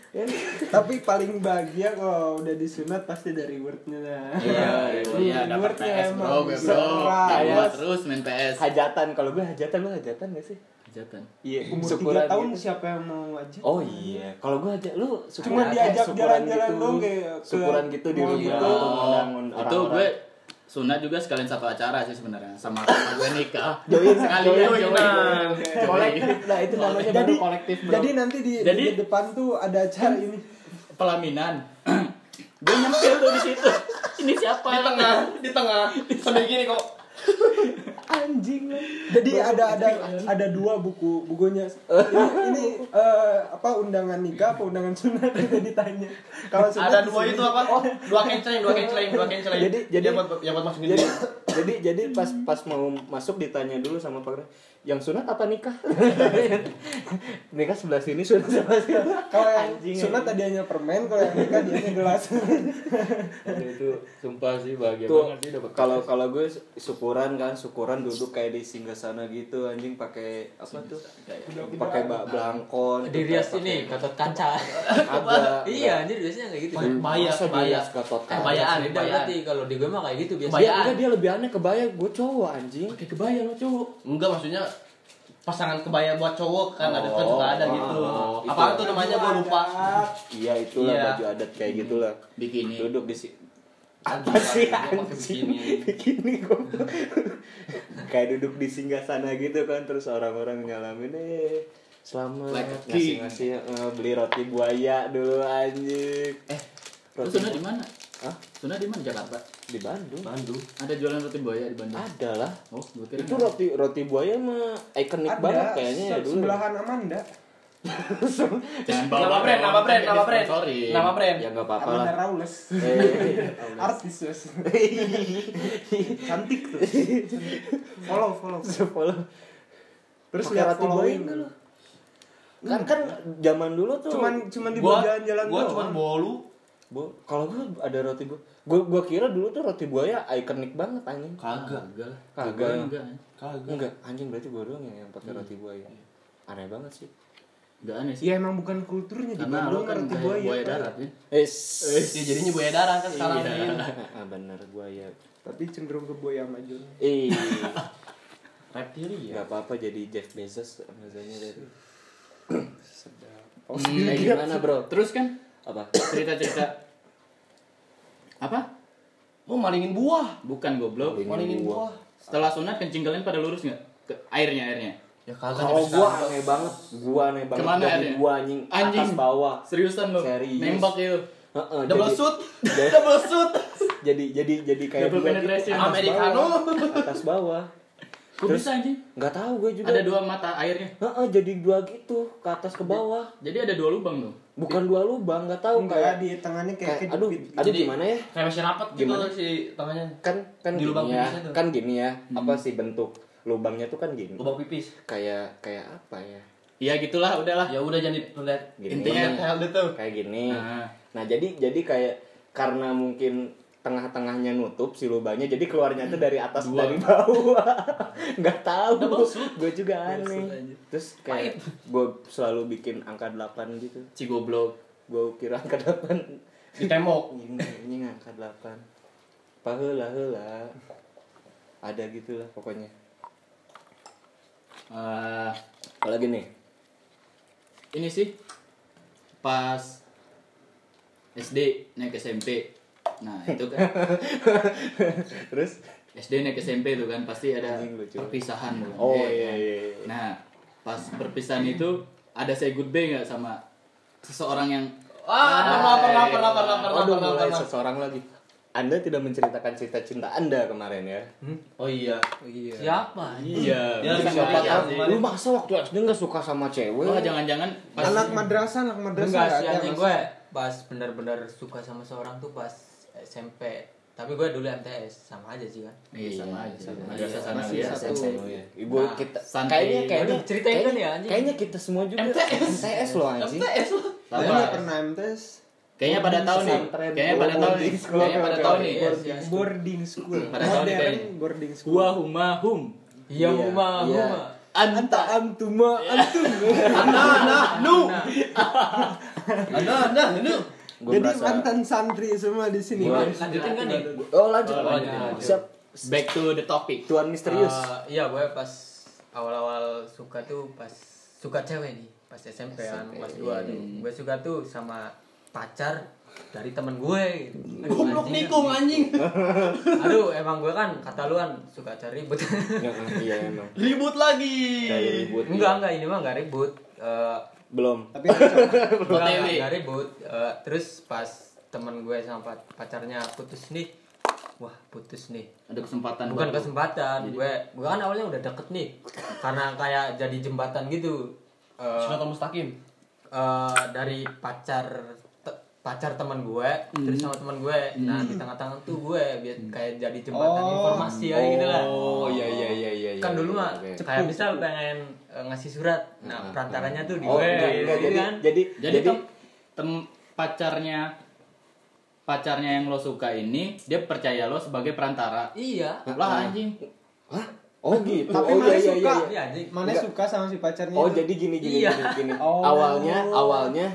Ya, tapi paling bahagia kalau udah disunat pasti dari wordnya Iya, iya dapat Rewardnya PS emang bro, gue bro. Kayak terus main PS. hajatan kalau gue hajatan lu hajatan gak sih Hajatan. iya umur syukuran 3 tahun gitu. siapa yang mau aja Oh iya, kalau gue aja lu Cuma diajak syukuran jalan-jalan gitu. dong kayak ke syukuran gitu di rumah gitu. Itu gue sunat juga sekalian satu acara sih sebenarnya sama gue nikah. join sekalian join, kolektif lah itu namanya jadi baru kolektif bro jadi nanti di, Jadi- di depan tuh ada acara ini pelaminan. gue nyempil tuh di situ. Ini siapa? Di tengah, di tengah. Sambil gini kok. Anjing lah jadi ada ada ada dua buku bukunya. Ini, ini eh, apa undangan nikah apa undangan sunat? Kita ditanya. Kalau sunat Ada dua itu apa? Oh, dua kenceleng, dua kenceleng, dua kenceleng. Jadi- jadi- yang buat yang buat masukin jadi jadi jadi pas pas mau masuk ditanya dulu sama pak yang sunat apa nikah nikah sebelah sini sunat sebelah sini kalau yang Anjing, sunat anjing. tadi hanya permen kalau yang nikah dia hanya gelas itu sumpah sih bahagia tuh banget sih dapat kalau kalau gue syukuran kan syukuran duduk kayak di singgah gitu anjing pakai apa tuh pakai bak belangkon Dirias pakai- ini gatot kaca. ada iya, anjir biasanya kayak gitu. Baya, Masa baya. dirias gatot kaca? Eh, bayaan, bayaan. berarti kalau di gue mah kayak gitu biasa. dia enggak dia lebih aneh kebaya gue cowok anjing pakai kebaya lo cowok. Enggak maksudnya pasangan kebaya buat cowok kan ada kan suka ada gitu. oh, Apaan itu. tuh namanya gua lupa. Iya itulah Iya. baju adat kayak gitulah. Bikini. Duduk di sini. Apa sih, anjing? begini? Bikini goblok. Kayak duduk di singgah sana gitu kan terus orang-orang nyalamin eh selamat Like ngasih ngasih eh, beli roti buaya dulu anjing. Eh Lu Sunda di mana? Hah? Sunda di mana Jakarta? Di Bandung. Bandung. Ada jualan roti buaya di Bandung. Ada lah. Oh, Itu roti roti buaya mah ikonik banget kayaknya ya dulu. sebelahan Amanda. Jangan Nama brand, nama brand, nama brand. Nama brand. Ya nggak apa-apa lah. Amanda Rawles. Eh, Artis Wes. Cantik tuh. follow, follow. follow. Terus lihat roti buaya dulu. Kan kan zaman dulu tuh Cuman cuman di jalan-jalan gua doang. cuma bolu. Bu, kalau gua ada roti buaya. Gua gua kira dulu tuh roti buaya ikonik banget anjing. Kagak. Kagak. Gua enggak. Kagak. Enggak, anjing berarti gua doang yang, yang pakai roti buaya. Aneh banget sih. Enggak aneh sih. Ya emang bukan kulturnya di Bandung kan roti kayak buaya. buaya darat ya. Eh, Ya jadinya buaya darah kan sekarang. Iya. Min. ah, benar buaya. Tapi cenderung ke buaya majun. Eh, Reptilia. nggak apa-apa jadi Jeff Bezos namanya dari. Sedap. Oh, Hmm, kayak gimana, Bro? Terus kan Apa? cerita-cerita apa? Mau malingin buah. Bukan goblok. Malingin Malingin buah. buah. Setelah sunat kencing kalian pada lurus nggak? Ke airnya airnya. Ya kagak. Kalau gua aneh banget, gua aneh banget. Ke mana Dari airnya? Gua anjing, Anjing. atas bawah. Seriusan lo? Serius. Nembak itu. Heeh, Double jadi- shoot. jadi- Double shoot. jadi jadi jadi kayak Double gitu, penetration. Americano. atas bawah Kok Terus- bisa anjing? nggak tahu gue juga Ada dua mata airnya. Heeh, jadi dua gitu ke atas ke bawah Jadi ada dua lubang dong. bukan dua lubang nggak tahu Enggak, kayak di tengahnya kayak kayak aduh aduh Jadi- gimana ya Kayak masih rapat gitu Gimana? si tangannya. kan kan Di lubang gini ya tuh. kan gini ya apa sih bentuk lubangnya tuh kan gini Lubang pipis. kayak kayak apa ya Iya gitulah udahlah. Ya udah jangan dilihat. Gini. Intinya Hell itu. kayak gini Nah. nah jadi jadi kayak karena mungkin tengah-tengahnya nutup si lubangnya jadi keluarnya tuh dari atas Dua. dari bawah. Nggak tahu. Gue juga aneh. terus kayak gue selalu bikin angka 8 gitu. Si goblok. gue kira angka 8 Ditembok. ini ini angka 8 pahela hela ada gitulah pokoknya. Eh, apalagi nih? ini sih pas SD naik SMP. Nah, itu kan terus SD naik SMP tuh kan pasti ada perpisahan tuh. oh Eh, iya iya, iya. Nah, pas perpisahan itu ada say goodbye nggak sama seseorang yang Ah, pernah, pernah, pernah, pernah, pernah, Waduh, pernah, mulai pernah. seseorang lagi anda tidak menceritakan cerita cinta anda kemarin ya Oh iya. Iya. Siapa? Iya. Dia lagi siapa Iya, tahu lu masa waktu SD nggak suka sama cewek Oh, jangan-jangan pas Anak madrasah, anak madrasah Enggak nggak sih ada, anjing gue pas benar-benar suka sama seorang tuh pas SMP. Tapi gue dulu MTS sama aja sih kan. Iya, sama aja. sama Sama aja. sama dia. satu. Oh, iya. Ibu Nah, kita santai. kayaknya kayaknya ceritain kan ya, anjing. Kayaknya kita semua juga MTS. MTS loh anjing. MTS lo. Saya Apa? nggak pernah MTS. Kayaknya pada tahu nih. Kayaknya pada Oh, tahu nih. boarding school. Kayaknya pada Oke, tahu oke, nih. Boarding, school. Pada tahun kayaknya. boarding school. Gua huma hum. Iya, Iya, huma iya. huma. anta antuma antum. Nah, nah, nu. Nah, nah, nu. Gua Jadi merasa- mantan santri semua di sini. Gua-. Lanjutin kan nih? Oh lanjut. Oh, lanjut, lanjut. Siap. Back to the topic. Tuan misterius. Eh, iya gue pas awal-awal suka tuh pas suka cewek nih pas SMP kan pas gue tuh gue suka tuh sama pacar dari temen gue gitu. Goblok anjing, nikung anjing. aduh emang gue kan kata lu kan suka cari ribut Ya, iya emang. Ribut lagi. Ribut. enggak enggak ini mah enggak ribut Eh, Belum. Tapi OTW. enggak ribut Eh, terus pas temen gue sama pa- pacarnya putus nih wah putus nih Ada kesempatan bukan baru. kesempatan gue gue kan awalnya udah deket nih karena kayak jadi jembatan gitu Eh, Siratal mustaqim. eh, dari pacar pacar teman gue terus sama teman gue nah di tengah-tengah tuh gue biar kayak jadi jembatan Oh. informasi aja gitu lah Oh iya iya iya iya. kan iya, dulu iya, mah oke. kayak misal pengen eh, ngasih surat nah perantaranya tuh di Oh, gue enggak, enggak, jadi, kan jadi Jadi, tem, tem- pacarnya pacarnya yang lo suka ini dia percaya lo sebagai perantara. iya Lah anjing. Hah? Oh gitu. Tapi oh mana iya iya suka? iya. iya Mana Enggak. suka sama si pacarnya? Oh itu? jadi gini gini Iya. gini, gini. Oh. Awalnya awalnya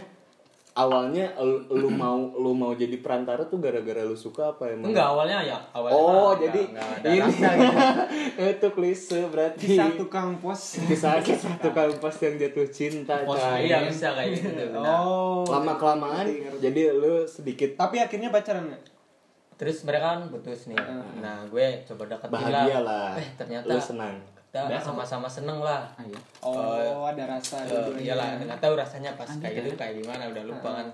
awalnya lu, lu mau lu mau jadi perantara tuh gara-gara lu suka apa emang enggak awalnya ya awalnya oh mah jadi enggak, enggak ini gitu. itu klise berarti Kisah tukang pos. kisah kisah tukang pos yang jatuh cinta Pos coy. iya bisa kayak gitu benar. Oh. lama kelamaan jadi lu sedikit Tapi akhirnya pacaran terus mereka kan putus nih nah gue coba deketin bahagia lah eh ternyata lu senang kita sama-sama seneng lah. Ah, iya. Oh, ada rasa Eh, dua-duanya. iyalah nggak tahu rasanya pas kayak gitu kayak gimana udah lupa kan.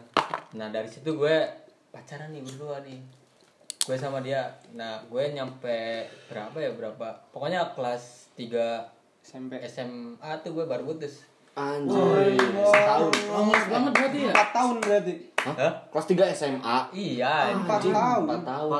Nah dari situ gue pacaran nih berdua nih. Gue sama dia. Nah gue nyampe berapa ya berapa? Pokoknya kelas 3 SMP. SMA tuh gue baru putus. Anjir setahun. Lama banget berarti ya? Empat tahun berarti. Hah? kelas 3 SMA iya Empat Anjing, tahun. empat tahun.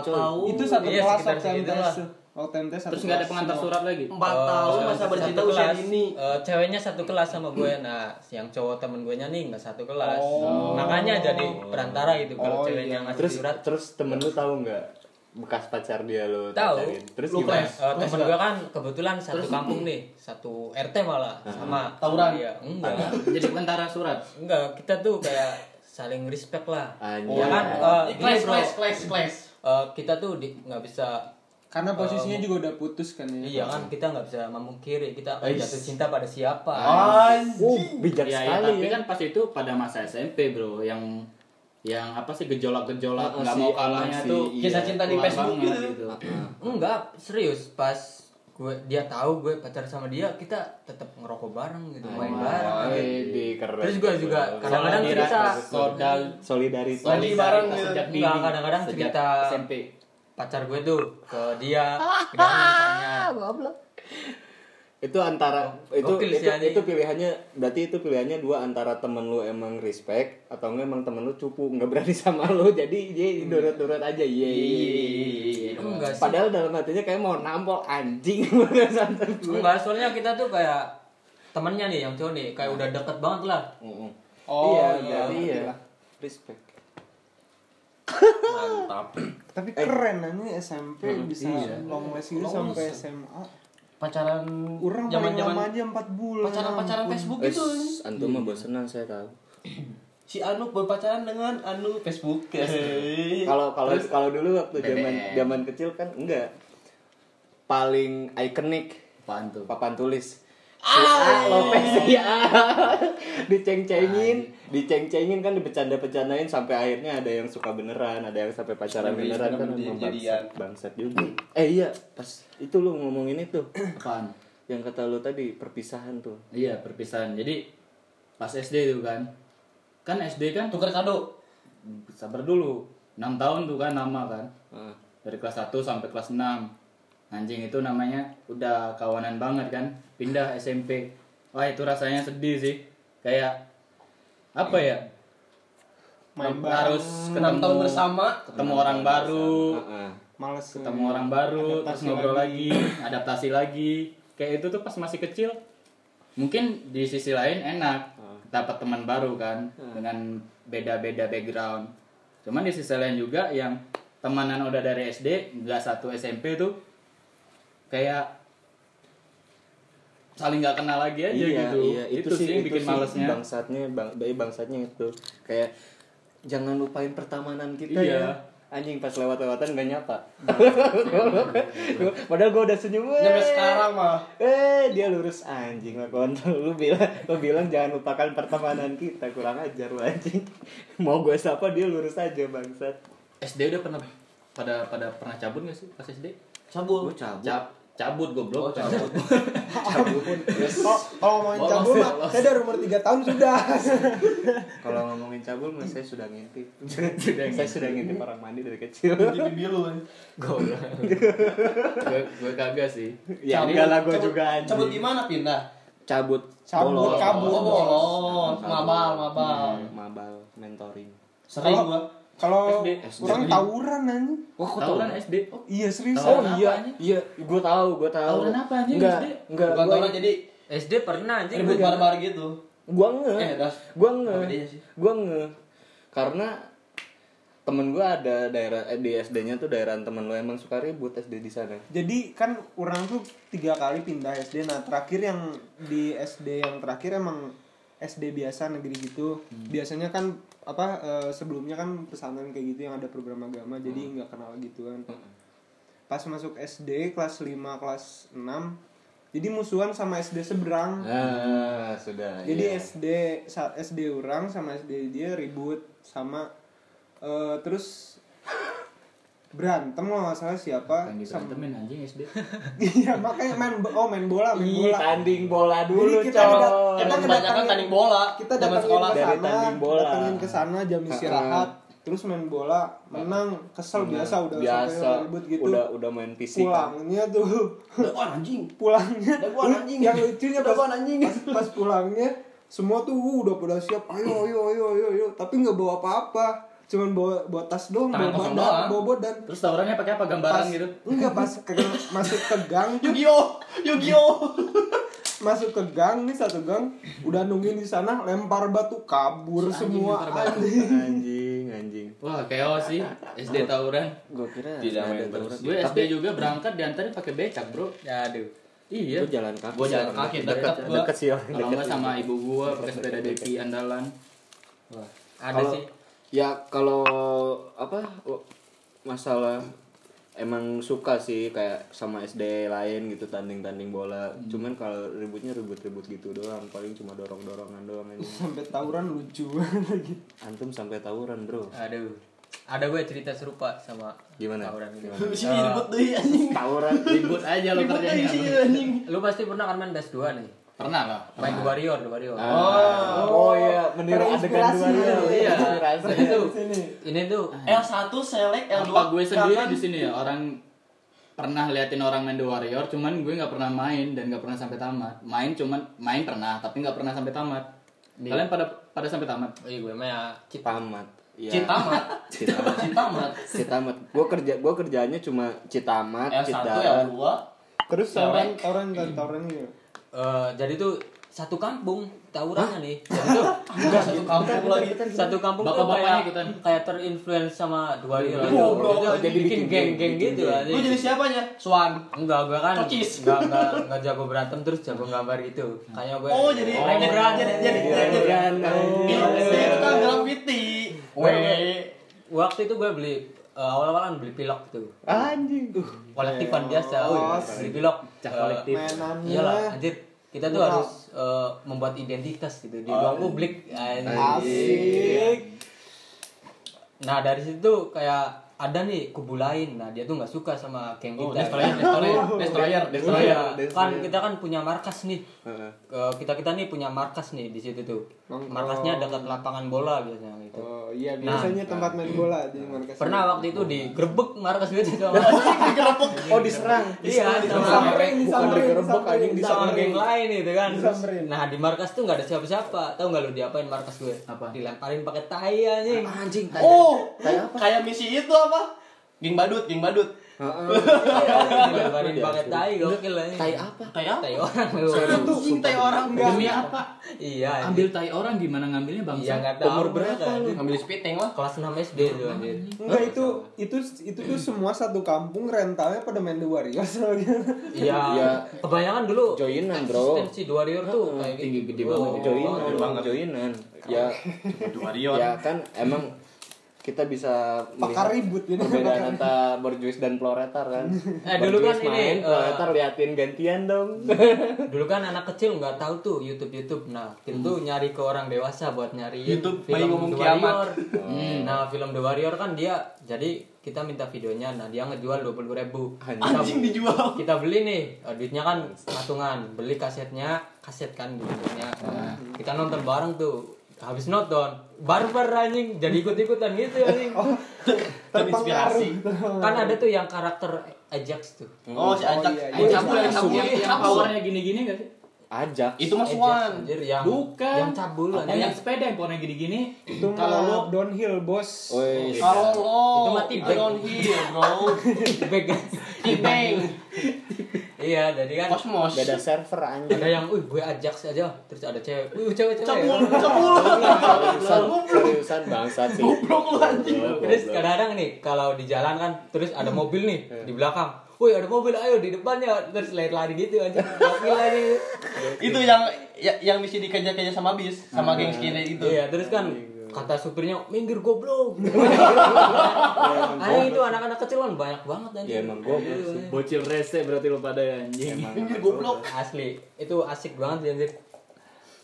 Itu satu Iya, kelas sekitar waktu segitu MTS. Waktu satu Terus nggak ada pengantar semua. surat lagi? Empat Eh, tahun masa satu bercinta kelas. usia ini. Eh, ceweknya satu kelas sama gue nah yang cowok temen gue nya nih nggak satu kelas Oh. makanya jadi perantara gitu kalau Oh, ceweknya iya. ngasih terus surat terus temen lu tahu nggak bekas pacar dia lu Tahu. terus Lu gimana? Eh, temen gue kan kebetulan satu kampung nih satu RT malah sama Tawuran? dia enggak Jadi perantara surat. enggak kita tuh kayak saling respect lah Anjir. ya kan gini, Clash, clash, clash, clash. Eh, kita tuh nggak bisa Karena posisinya juga udah putus kan ya. iya kan kita nggak bisa memungkiri kita akan Ais. jatuh cinta pada siapa Oh, bijak Ya, ya, sekali tapi ya. kan pas itu pada masa SMP bro yang yang apa sih gejolak-gejolak nggak mau kalahnya si- tuh iya. Kisah cinta di Facebook banget gitu. enggak serius pas gue dia tahu gue pacar sama dia kita tetap ngerokok bareng gitu main bareng Eh, di keren. Terus gue juga kadang-kadang cerita Sodal solidaritas. Lagi bareng gitu. kadang-kadang Sejak cerita SMP. Pacar gue tuh ke dia. Mantannya itu antara itu Gokil itu, sih, anjing. itu pilihannya berarti itu pilihannya dua antara temen lu emang respect atau enggak emang temen lu cupu nggak berani sama lu jadi dia durut-durut aja iya iya iya. sih. Padahal dalam hatinya kayak mau nampol anjing gue. Enggak soalnya kita tuh kayak temennya nih yang cowok nih kayak udah deket banget lah. Oh, iya iya. iya. respect Mantap. Tapi keren nanya SMP bisa long last gitu sampai. SMA. Pacaran Orang paling zaman-zaman lama aja 4 bulan. pacaran-pacaran Facebook Eh, gitu. antum mah bosenan saya tahu Si Anu berpacaran dengan Anu Facebook. Kalau kalau kalau dulu waktu zaman zaman kecil kan enggak paling ikonik tuh? papan tulis si A Lopez si A diceng-cengin diceng-cengin kan dibecanda-becanain sampai akhirnya ada yang suka beneran ada yang sampai pacaran Sampai beneran kan jadian. bangsat, bangsat juga eh iya pas itu lu ngomongin itu Apaan? yang kata lu tadi perpisahan tuh Iya perpisahan. Jadi pas SD tuh kan, kan SD kan Tukar kado. sabar dulu. 6 tahun tuh kan nama kan. Ah. Dari kelas 1 sampai kelas 6. Anjing itu namanya udah kawanan banget kan. Pindah SMP. Wah itu rasanya sedih sih. Kayak apa ya? Main harus Enam tahun bersama. ketemu orang baru, Ah, ah. Males ketemu orang baru, terus Adaptasi ngobrol lagi. lagi, adaptasi lagi. Kayak itu tuh pas masih kecil, mungkin di sisi lain enak dapat teman baru kan dengan beda-beda background. Cuman di sisi lain juga yang temanan udah dari SD nggak satu SMP tuh kayak saling nggak kenal lagi aja iya, gitu. iya, itu, sih yang itu bikin malesnya. bangsatnya bang, eh, bangsatnya itu kayak jangan lupain pertemanan kita Iya. ya anjing pas lewat-lewatan gak nyapa padahal gue udah senyum. Sampai sekarang mah. eh dia lurus anjing lah kontol lu bilang lu bilang jangan lupakan pertemanan kita kurang ajar lu anjing mau gue sapa dia lurus aja bangsat SD udah pernah pada pada pernah cabut gak sih pas SD? Gue cabut Cab cabut goblok. Oh, cabut. Kalau kalau ngomongin cabul mah saya dari umur 3 tahun sudah. kalau ngomongin cabul mah saya sudah ngintip saya sudah ngintip orang mandi dari kecil Jadi bilu. Goblok. gue gue kagak sih. ya Cabut- enggak lah gue cabut- juga anjing Cabut di mana pindah? cabut Cabut, bolos. kabur. Oh, bolos. Mabal, mabal. Hmm, mabal mentoring Sering gua. Kalau SD. orang tawuran anjing. wah kok Tawuran SD. Oh, Iya serius. oh iya iya gue tahu gue tahu Tawuran apa, anjing, enggak SD? enggak Bukan gue tawuran jadi SD pernah anjing ribut barbar gitu. gue nge Eh, das. gue nge gue nge karena temen gue ada daerah eh, di SD-nya tuh daerah temen lo emang suka ribut SD di sana Jadi kan orang tuh tiga kali pindah SD. Nah terakhir yang di SD yang terakhir emang SD biasa negeri gitu. Biasanya kan apa eh, sebelumnya kan pesantren kayak gitu yang ada program agama jadi nggak kenal gitu kan. Pas masuk SD kelas 5 kelas 6 jadi musuhan sama SD seberang. Ah sudah jadi iya. SD SD orang sama SD dia ribut sama eh, terus berantem loh nggak salah siapa. Sama diberantemin anjing SD. iya makanya main oh main bola main Ih, bola. tanding bola dulu Jadi kita Emang Kita kebanyakan tanding bola kita datangin sekolah. ke Dari sana tanding bola. datangin ke sana jam istirahat terus main bola menang kesel biasa udah biasa. sampai ribut gitu. Udah udah main fisik. Pulangnya tuh. Dakwaan anjing. pulangnya. Dakwaan anjing. yang lucunya pas, anjing. pas pas pulangnya semua tuh uh, udah pada siap. Ayo ayo ayo ayo ayo. Tapi nggak bawa apa-apa cuman bawa bawa tas doang Tangan bawa badan doang. bawa badan Terus tawurannya pakai apa? Gambaran pas gitu. enggak pas ke, masuk ke gang Yu-Gi-Oh, Yu-Gi-Oh. masuk ke gang nih satu gang udah nungguin di sana lempar batu kabur semua anjing anjing anjing Wah, chaos sih SD tawuran. gue kira Tidak main tawuran. Gue SD juga berangkat diantarin pakai becak, Bro. Aduh. Iya. Gue jalan kaki Gua jalan kaki, deket deket gua. deket sih orang Kalau sih. sama ibu gua pakai sepeda Devi andalan. Wah, ada sih. Ya kalau apa w- masalah emang suka sih kayak sama SD lain gitu tanding-tanding bola cuman kalau ributnya ribut-ribut gitu doang paling cuma dorong-dorongan doang aja sampai tawuran lucu lagi antum sampai tawuran bro Aduh. Ada gue cerita serupa sama Gimana? tawuran ini. Gimana? Sini ribut deh anjing. tawuran Ribut aja lo kerjanya. Lu pasti pernah kan main PS2 nih. Pernah lah. Main The Warrior, The Warrior. oh, oh iya meniru adegan dua ya. Iya. Ini tuh, sini ini tuh L1 select, L2 Apa gue sendiri di sini ya orang pernah liatin orang main The Warrior, cuman gue nggak pernah main dan nggak pernah sampai tamat. Main cuman main pernah, tapi nggak pernah sampai tamat. Kalian pada pada sampai tamat? Oh iya gue mah ya cheat. tamat ya. Citamat. Citamat. Citamat. Citamat. Gue kerja gue kerjanya cuma Citamat, L1, Citamat. L2. terus tawuran tawuran dan tawuran Eh, jadi tuh satu kampung tawurannya nih. Jadi tuh Enggak satu kampung lagi. satu kampung tuh Bapak-bapaknya kayak ikutan. kayak terinfluence sama. Oh, bro. Jadi bikin geng-geng geng, gitu aja. Gue jadi siapanya? Swan. Enggak, gue kan Cocis. enggak, enggak, enggak jago berantem terus jago gambar gitu. Kayaknya gue Oh, jadi jadi jadi Iya, jadi jadi itu kan graffiti. Weh. Waktu itu gue beli eh, awal-awalan beli pilok tuh. Anjing. Kolektifan biasa, Oh, beli pilok. Cak Eh, kolektif. mainannya Iyalah, anjir. Kita tuh harus eh, membuat identitas gitu di ruang publik. Anjir. asik Nah dari situ kayak ada nih kubu lain. Nah dia tuh nggak suka sama geng Oh, kita. destroyer, destroyer, destroyer, destroyer. Iya, Destroyer. kan kita kan punya markas nih. Heeh. kita kita nih punya markas nih di situ tuh. Markasnya dekat lapangan bola biasanya gitu. oh iya biasanya tempat main bola di markas Pernah waktu itu digerebek markas gitu sama Oh diserang. Iya, sama Disamperin, Bukan disamperin, digerebek, anjing, disamperin. sama geng lain itu kan. Disamperin. Nah di markas tuh nggak ada siapa-siapa. Tahu nggak lu diapain markas gue? Apa? Dilemparin pakai tai anjing. Anjing. Oh, kayak misi itu apa? Geng badut, geng badut. Dilemparin pakai tai gokil anjing. Tai apa? Kayak apa? Tai orang lu. Itu cintai orang Demi apa? Iya. Ambil tai orang gimana ngambilnya bang? Iya nggak tahu. Umur berapa lu? Ngambil spitting lah. Kelas 6 SD tuh anjir. Enggak itu itu itu tuh semua satu kampung rentalnya pada main The Warriors soalnya. Iya. Iya. Kebanyakan dulu Joinan, bro. Eksistensi The Warrior tuh kayak gitu. tinggi gede Oh, banget. Joinan, joinan. Ya, Warrior. ya kan emang kita bisa Pakar ribut ini. perbedaan antara borjuis dan proletar kan. Eh, dulu kan Borjuis ini, main, eh, proletar liatin gantian dong. Dulu kan anak kecil nggak tahu tuh YouTube YouTube. Nah, kita tuh nyari ke orang dewasa buat nyari YouTube, bayi ngomong The kiamat. Warrior. Nah, film The Warrior kan dia jadi kita minta videonya. Nah, dia ngejual dua puluh ribu. Anjing dijual. Kita beli nih, eh, duitnya kan patungan. Beli kasetnya, kaset kan duitnya. Nah, kita nonton bareng tuh. Habis nonton, barbar anjing, jadi ikut-ikutan gitu anjing. Terinspirasi. Kan ada tuh yang karakter Ajax tuh. Oh, si Ajak. iya, Eh, iya. cabul yang cabul. Yang, powernya gini-gini gak sih? Ajak. Itu mas Ajax, Wan. yang Bukan. yang cabul Yang, anjing. yang sepeda yang powernya gini-gini. Itu Kalau lu downhill bos. Woi. Kalau lo Itu mati back. hear, bro. Bag. Kibeng. Iya, jadi kan Kosmos. Beda server anjing. ada yang, "Wih, gue Ajax aja." Terus ada cewek, "Wih, cewek-cewek." Cabul, cabul. Seriusan, seriusan bangsat sih. Goblok lu anjing. Terus kadang-kadang nih kalau di jalan kan terus ada mobil nih di belakang. Woi ada mobil ayo di depannya terus lari-lari gitu aja. Gokil aja. Itu yang ya- yang misi dikejar-kejar sama bis, sama geng skinhead itu. Iya terus kan kata supirnya minggir goblok. Anjing itu anak-anak kecil kan banyak banget anjing. Ya emang goblok sih. Bocil rese berarti lo pada ya, anjing. Emang goblok. asli. Itu asik banget anjir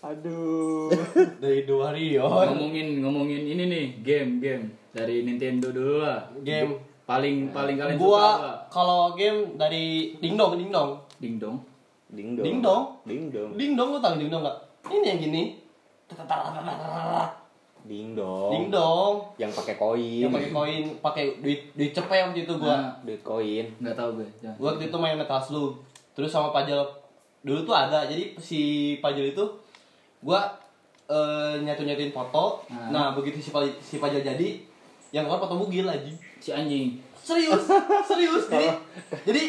Aduh. dari dua Rio ngomongin ngomongin ini nih game game. Dari Nintendo dulu lah. Game. Paling paling kalian suka gua kalau game dari dingdong dingdong dingdong Ding dong. Ding dong. Ding dong. dingdong lu tahu dingdong nggak? Ini yang gini Ding dong. dingdong Yang pakai koin. yang pakai koin pakai duit duit cepet waktu itu gua Nah, Duit koin. nggak tahu gue jangan. gua waktu itu main metal slug terus sama pajal dulu tuh ada jadi si pajal itu gua eh, nyatu nyatuin foto Nah. nah begitu si pajal, si pajal jadi yang keluar foto bugil aja si anjing serius serius jadi jadi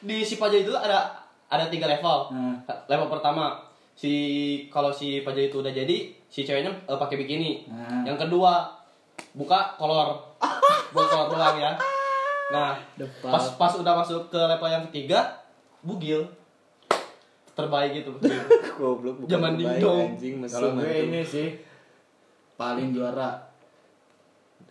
di si pajal itu ada ada tiga level Hmm. level pertama si kalau si pajal itu udah jadi si ceweknya eh, pakai bikini Hmm. yang kedua buka kolor buka kolor doang ya nah Depan. pas pas udah masuk ke level yang ketiga bugil terbaik gitu Goblok bukan Zaman dingdong. kalau gue ini sih paling juara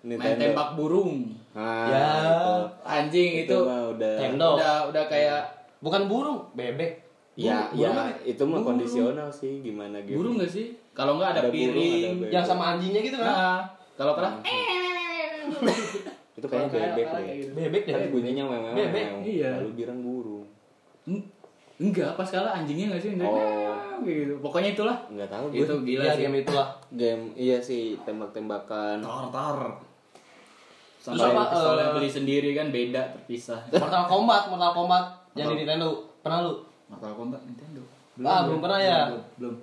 main Nintendo. tembak burung Nah, Ya. itu. anjing itu, mah udah udah udah kayak bukan burung bebek Ya, Burung- ya burung itu mah kondisional sih gimana gitu. burung gak sih? Kalau nggak ada, Ada burung, piring ada bebek. yang sama anjingnya gitu kan? Nah. Kalau kalah Itu kayaknya Kalau kayak- bebek kayak deh. gitu. bebek deh. Tapi bunyinya memew Bebek, iya. Lalu bilang burung. Eng- enggak pas kalah anjingnya nggak sih? Enggak, Oh. kayak gitu. Pokoknya itulah. Enggak tahu gue. itu gila ya sih. game itulah. Game iya sih tembak-tembakan. tar tar. Terus sampai apa, eh, beli sendiri kan beda terpisah. Mortal Kombat Mortal Kombat. Yang di Nintendo. Pernah lu Mortal Kombat Nintendo Ah, belum pernah ya? belum, belum.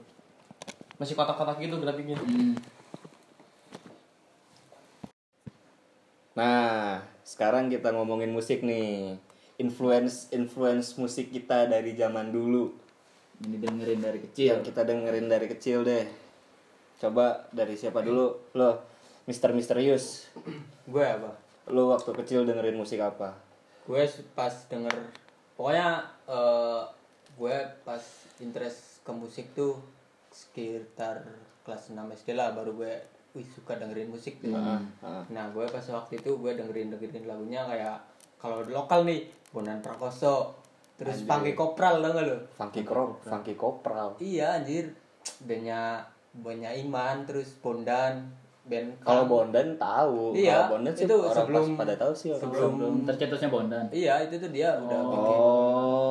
masih kotak-kotak gitu grafiknya Hmm. Nah, sekarang kita ngomongin musik nih. Influence influence musik kita dari zaman dulu ini dengerin dari yang kecil kita dengerin dari kecil deh. Coba dari siapa dulu? Lo, Mister Misterius. gue apa Lo waktu kecil dengerin musik apa? gue pas denger pokoknya eh, gue pas interest ke musik tuh sekitar kelas 6 SD lah baru gue wih suka dengerin musik tuh. Ah, ah. Nah gue pas waktu itu gue dengerin dengerin lagunya kayak kalau lokal nih Bonan Prakoso terus Funky Kopral tau gak lo? Funky Krop, Funky Kopral. Iya anjir bandnya bandnya Iman terus Bondan band Kalau. Bondan tahu. Iya, Kalau Bondan sih itu orang sebelum- pada tahu sih orang sebelum- belum tercetusnya Bondan Iya itu tuh dia udah bikin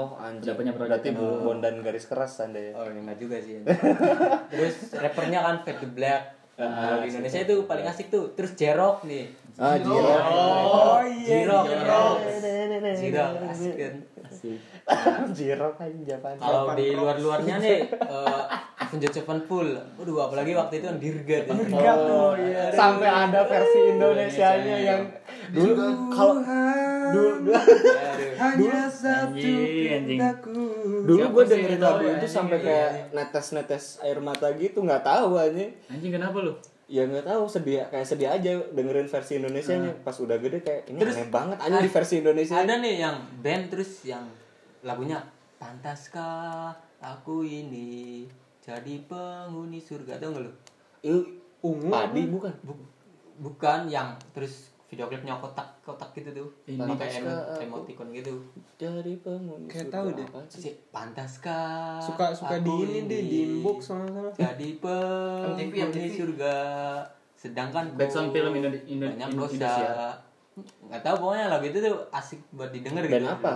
Oh, anjir. Udah punya project Berarti yang- Bondan garis keras anda ya. Oh enggak juga sih. Terus rappernya kan Fat the Black. Kalau di Indonesia itu paling asik tuh. Terus Jerok nih. Ah, Jiro. Oh iya. Jirok. Jirok asik kan. Jiro kan Japan. Kalau di luar-luarnya nih eh Avenged Sevenfold. Waduh apalagi waktu itu kan Dirgat. Enggak tuh, iya. Sampai ada versi Indonesianya yang dulu kalau dulu satu Anjing, anjing. pintaku. dulu gue dengerin lagu ya, itu sampai Iya, kayak netes-netes air mata gitu nggak tahu aja. Anjing kenapa lu? Ya nggak tahu sedih kayak sedih aja dengerin versi Indonesia nya pas udah gede kayak ini Terus- aneh banget aja di versi Indonesia. Ada nih yang band terus yang lagunya Pantaskah aku ini jadi penghuni surga? Tau gak lu? Itu Ungu padi bukan? Bu- bukan yang terus video klipnya kotak kotak gitu tuh Ini pakai emoticon gitu jadi penghuni Kayak tahu deh. Sih? si pantaskah suka suka di ini deh di inbox sama-sama. jadi MTV, penghuni MTV. surga sedangkan Backsound ku film Indo- Indo- banyak dosa Indonesia. nggak tahu pokoknya lagu itu tuh asik buat didengar band gitu apa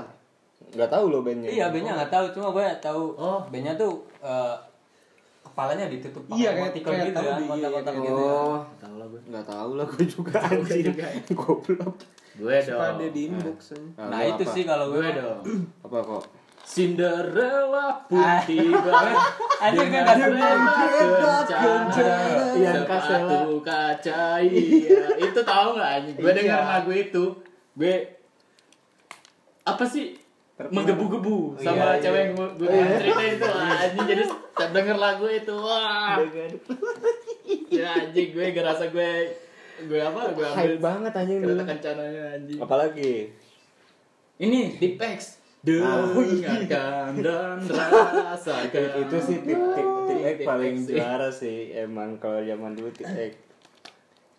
nggak tahu lo bandnya iya bandnya nggak tahu cuma gue tahu Oh. bandnya tuh eh, kepalanya ditutup pakai Iya, kayak- emoticon kayak gitu kan di- kotak-kotak iya, gitu oh. Tahu lah gue nggak tahu lah gue juga anjing. goblok. Gue Suka dong. ada di inbox aja. nah lu itu apa? sih kalau gue gue dong. Apa kok? Cinderella Ah. tiba Anjir, dengan kan segala kencana Ian sepatu kaca iya. Itu tahu nggak anjing? Gue Iya. dengar lagu itu. Gue apa sih menggebu-gebu sama Iya, cewek iya. yang gue gue ceritain itu anjing. Jadi setiap denger lagu itu wah. Ya anjing gue ngerasa gue gue apa gue ambil hype banget anjing dulu. kereta kencananya anjing. Apalagi? Ini Tipex Ah. dengarkan dan rasakan. Itu sih tip paling juara sih emang kalau zaman dulu tip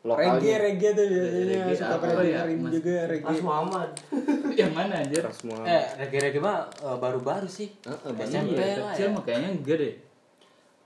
lokalnya. Reggae reggae tuh biasanya. Reggae suka apa pada ya? dengerin Mas- juga reggae. Mas Muhammad. yang mana anjir? Ras Muhammad. Eh, reggae-reggae mah eh, baru-baru sih. Heeh, banyak SMP ya. lah kecil ya. mah kayaknya enggak deh.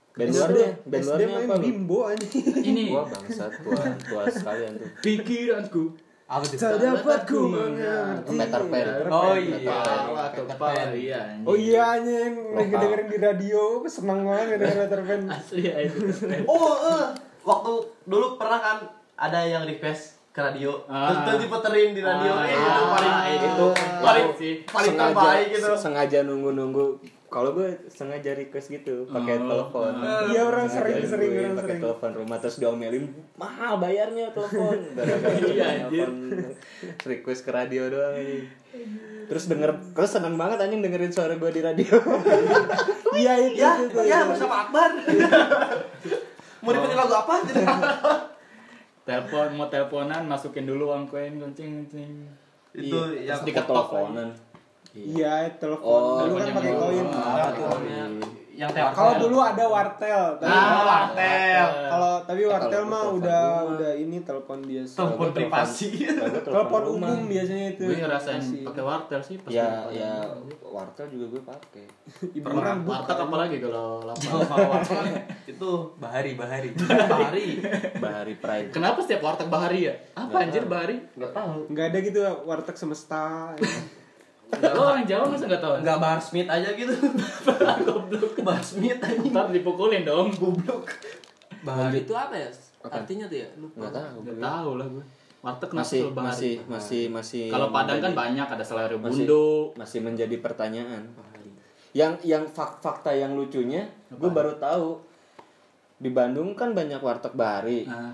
Band SD luarnya band main apa bimbo anjing. Ini. Gua bangsat tua tua sekalian tuh. Pikiranku. Apa tuh? tak dapat ku mengerti. Peter Pan. Oh Peter iya. Pan. atau apa iya oh iya anjing. Lagi dengerin di radio senang banget dengerin Peter Pan. Asli ya itu Oh, eh, waktu dulu pernah kan ada yang request ke radio. Ah. Terus, terus diputerin di radio. Ah, eh, itu paling itu paling sih. paling sengaja terbaik gitu. sengaja nunggu nunggu kalau gue sengaja request gitu pakai Oh. telepon Iya, orang Sengaja sering- nungguin sering, orang pakai telepon rumah terus diomelin mahal bayarnya telepon Iya, telepon request ke radio doang ini terus denger terus seneng banget anjing dengerin suara gue di radio iya itu Ya, itu, itu. ya bersama Akbar. Mau diputin lagu apa? Telepon mau teleponan masukin dulu uang koin kencing kencing Itu yang Terus diketok. teleponan iya. Telepon. Oh, dulu kan pakai koin. Ah, teleponnya yang telepon. kalau dulu ada wartel tapi Ah, wartel. kalau tapi wartel Kalau mah telepon udah rumah. udah ini telepon biasa. Telepon privasi. Telepon umum biasanya itu. Gue ngerasain pakai wartel sih pas ya ya wartel juga gue pakai. Ibu pernah. orang buka. Warteg apa lagi kalau lapar? Wartel itu bahari bahari. Bahari. bahari pride kenapa setiap warteg bahari ya? Apa anjir bahari? Enggak tahu. nggak ada gitu warteg semesta lo orang Jawa masa nggak tahu Enggak Bahar Smith aja gitu. Goblok. Bahar Smith aja. ntar dipukulin dong Goblok. Bahari itu apa ya? Apa? Artinya tuh ya? Lupa. nggak tahu nggak tahu lah gue warteg masih bahari masih masih masih kalau Padang kan banyak ada selera masih, bundo masih menjadi pertanyaan yang yang fak- fakta yang lucunya gue baru tahu di Bandung kan banyak warteg bahari nah,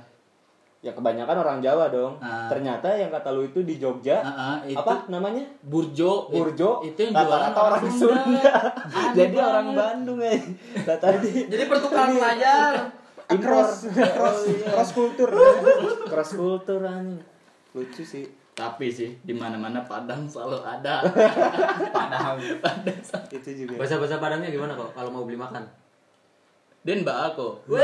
ya kebanyakan orang Jawa dong. Ah. ternyata yang kata lu itu di Jogja ah, ah, itu apa namanya? Burjo. Burjo. Itu yang jualan rata-rata orang Sunda. Jadi orang Bandung ya tadi Jadi pertukaran pelajar. impor. Cross. Cross. Cross kultur cross kultur anjing. Lucu sih. Tapi sih di mana mana Padang selalu ada. Padahal. itu juga. Bahasa bahasa Padangnya gimana kok kalau mau beli makan? Den mbak aku. Ben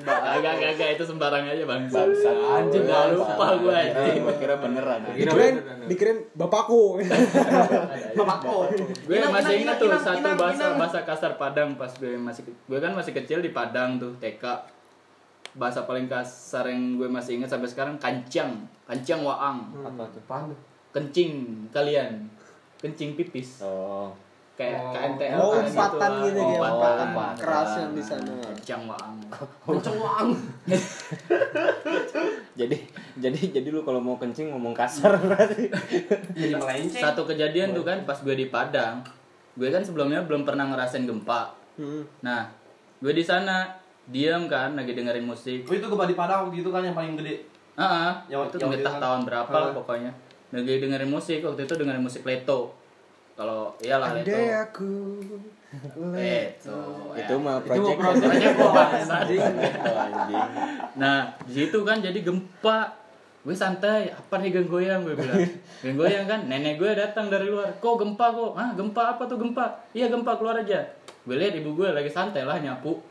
Mbak. agak agak agak itu sembarang aja bang. Bangsat. anjing gak lupa gue Gua anjing. kira- gua kira beneran. Dikirain dikirain bapakku. Bapakku. gue masih ingat tuh satu bahasa bahasa kasar Padang pas gue masih gue kan masih kecil di Padang tuh TK bahasa paling kasar yang gue masih ingat sampai sekarang kancang. Kancang waang. Apa tuh? Kencing kalian. Kencing pipis. Oh kayak Oh. KNTL oh umpatan lah. gitu ya Umpatan. keras yang di sana kencang wang. jadi jadi jadi lu kalau mau kencing ngomong kasar berarti Jadi melenceng. satu kejadian tuh kan pas gue di Padang gue kan sebelumnya belum pernah ngerasain gempa Hmm. nah gue di sana diam kan lagi dengerin musik Oh, itu gempa di Padang gitu kan yang paling gede. Ah, Yang- itu yang entah dia- tahun berapa lah Ah. pokoknya. Lagi dengerin musik waktu itu dengerin musik Leto. Kalau iyalah Leto. Andai aku itu mah Itu mau project project. Project anjing. Anjing Nah, di situ kan jadi gempa. Gue santai, apa nih gang goyang gue bilang. Gang goyang kan, nenek gue datang dari luar. Kok gempa kok? Ah, gempa apa tuh gempa? Iya gempa keluar aja. Gue lihat ibu gue lagi santai lah nyapu.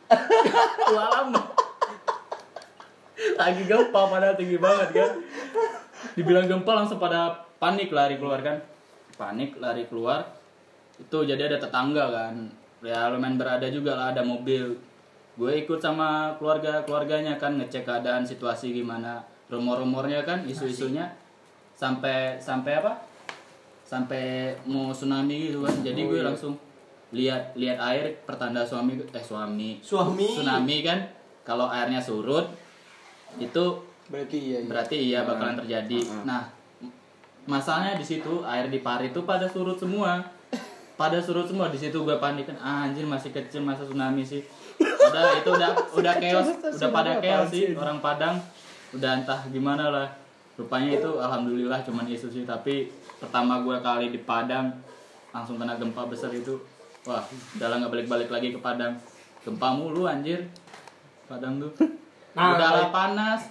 Walam. lagi gempa padahal tinggi banget kan. Dibilang gempa langsung pada panik lari keluar kan. Panik lari keluar. Itu jadi ada tetangga kan. Ya lumayan berada juga lah ada mobil. Gue ikut sama keluarga keluarganya kan ngecek keadaan situasi gimana. Rumor-rumornya kan isu-isunya sampai sampai apa? Sampai mau tsunami gitu kan. Jadi gue langsung lihat lihat air pertanda suami eh suami Suami. tsunami kan kalau airnya surut itu berarti iya, iya. berarti iya bakalan terjadi. Nah, m- masalahnya di situ air di Pari itu pada surut semua. Pada surut semua di situ gue panik kan ah, anjir masih kecil masa tsunami sih. Udah itu udah udah chaos, udah pada chaos sih orang Padang. Udah entah gimana lah. Rupanya itu alhamdulillah cuman isu sih tapi pertama gue kali di Padang langsung kena gempa besar itu. Wah, udah lah nggak balik-balik lagi ke Padang. Gempa mulu anjir. Padang tuh. Nah, udah lah balik- panas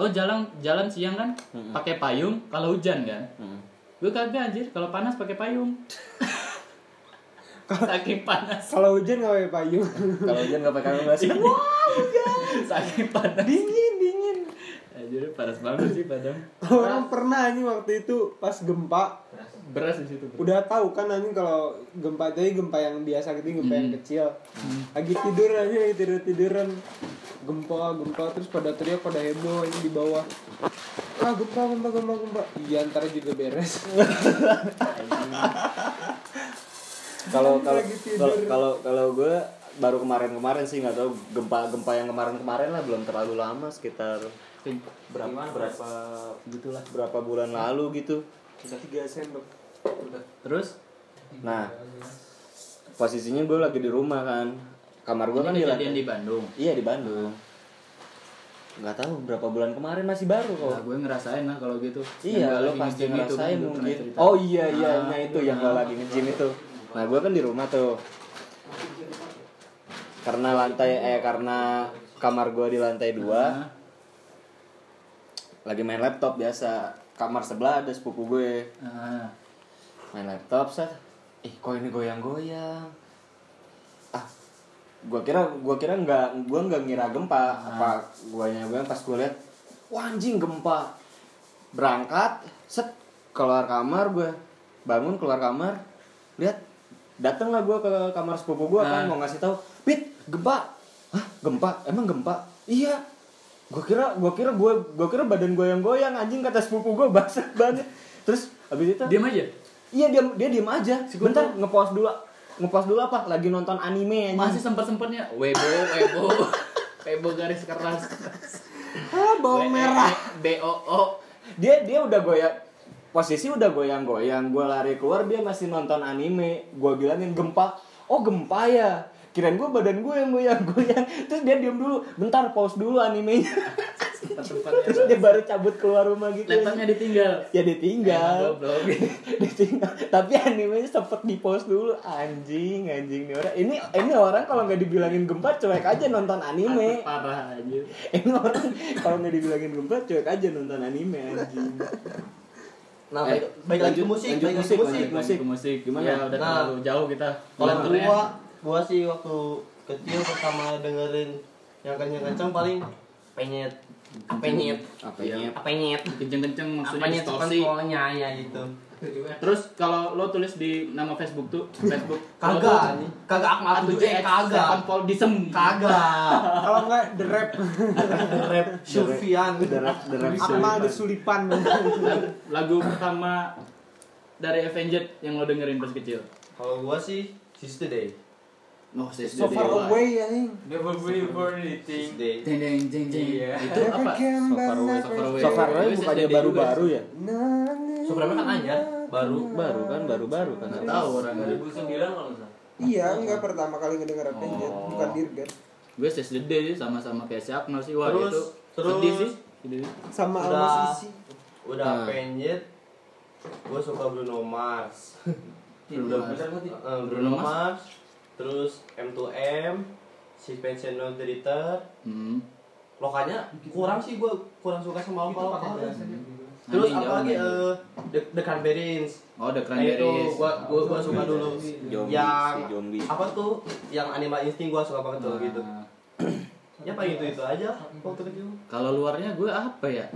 lo jalan jalan siang kan pakai payung kalau hujan kan? Hmm. gue kagak anjir. Kalau panas pakai payung. Saking panas. kalau hujan nggak pakai payung. Kalau hujan nggak pakai kanggo basah saking panas. Dingin dingin. Anjir panas banget sih Padang. orang pernah anjing waktu itu pas gempa. Beras. Di situ. bro. udah tahu kan anjing kalau gempa itu gempa yang biasa gitu gempa yang kecil. Lagi tidur aja lagi tidur tiduran gempa gempa terus pada teriak pada heboh ini di bawah. Ah gempa gempa gempa gempa. Iya ntar juga beres. Kalau kalau kalau kalau kalau gue baru kemarin-kemarin sih nggak tahu. Gempa-gempa yang kemarin-kemarin lah belum terlalu lama sekitar berapa? berapa gitulah. berapa bulan lalu gitu. Tiga sendok Terus? Nah posisinya gue lagi di rumah kan kamar gue kan di lantai di Bandung. iya di Bandung nggak tahu berapa bulan kemarin masih baru kok Nah, gue ngerasain lah kalau gitu. Iya, lo pasti itu kan, ngerasain pernah mungkin. Oh iya iya, Ah, nah itu yang lo lagi nge-gym itu. Nah, gue kan di rumah tuh. Karena lantai eh karena kamar gue di lantai dua, lagi main laptop biasa. Kamar sebelah ada sepupu gue main laptop set. Ih, kok ini goyang-goyang. Ah, gua kira gua kira nggak gua nggak ngira gempa. Apa guanya goyang pas gue lihat wah anjing gempa. Berangkat set keluar kamar gue bangun keluar kamar. Lihat dateng lah gue ke kamar sepupu gue Ah. kan mau ngasih tahu pit gempa. Hah gempa? Emang gempa? Iya. Gue kira gue kira gue gue kira badan goyang-goyang anjing kata sepupu gue basah banget. Terus habis itu Diam aja. iya dia dia diem aja. Bentar ngepost dulu ngepost dulu apa? Lagi nonton anime. Masih sempat-sempatnya Webo, Webo. Webo garis keras. ah bawang merah. B O O. dia dia udah goyang posisi udah goyang-goyang. Gue lari keluar dia masih nonton anime. Gue bilangin gempa. Oh gempa ya? Kirain gue badan gue yang goyang-goyang. Terus dia diem dulu. Bentar pause dulu animenya terus dia baru cabut keluar rumah gitu Laptopnya ditinggal. ya ditinggal ditinggal tapi animenya sempet di pause dulu anjing anjing nih orang ini ini orang kalau nggak dibilangin gempa cuek aja nonton anime Parah anjir. ini orang kalau nggak dibilangin gempa cuek aja nonton anime anjing Nah, Eh, baik, lanjut- musik, lanjut musik, musik. Musik, musik. Gimana? Ya udah Nah. terlalu jauh kita. Kalau gua, gua sih waktu kecil pertama dengerin yang kenceng-kenceng paling penyet, penyet, apa Iya. ini penyet, kenceng-kenceng maksudnya penyet distorsi. pokoknya ya gitu. Terus kalau lo tulis di nama Facebook tuh, Facebook Kagak nih, kagak akmal tuh eh kagak, Foldism. kagak. kalau enggak the rap Rap Sylvian. derap derap Akmal the Sulipan Lagu pertama dari Avenged yang lo dengerin pas kecil. Kalau gua sih Sister Day. Oh, so far away anjing Never believe for anything. Deng jeng jeng. Iya. Itu apa? So far away. So far away. so far away Gue bukannya baru-baru ya Supreme kan anyar, baru. baru kan baru-baru kan tahu orang. 2009 kalau nggak salah. iya enggak pertama kali ngedenger Avenged Oh. bukan Dirgat Gue SSD sih sama-sama kayak si Akmal sih. Wah, Terus- itu terus- sedih sih. Sedih. sama Udah. Almas Isi Udah Nah. penyet. Gua suka Bruno Mars. Bruno Udah Mars. Bruno Mars. Terus M2M, si Pension No Driter. Hmm. Lokalnya kurang sih gua kurang suka sama lokal lokal. Nanti Terus apa jauh lagi nanti. eh The, The Cranberries. Oh, The Nah, itu Cranberries. gua gua gua suka dulu. Zombie, yang si zombie. apa tuh? Yang Animal Instinct gua suka banget tuh Nah, gitu. Ya paling itu itu aja waktu kecil. Kalau luarnya gue apa ya?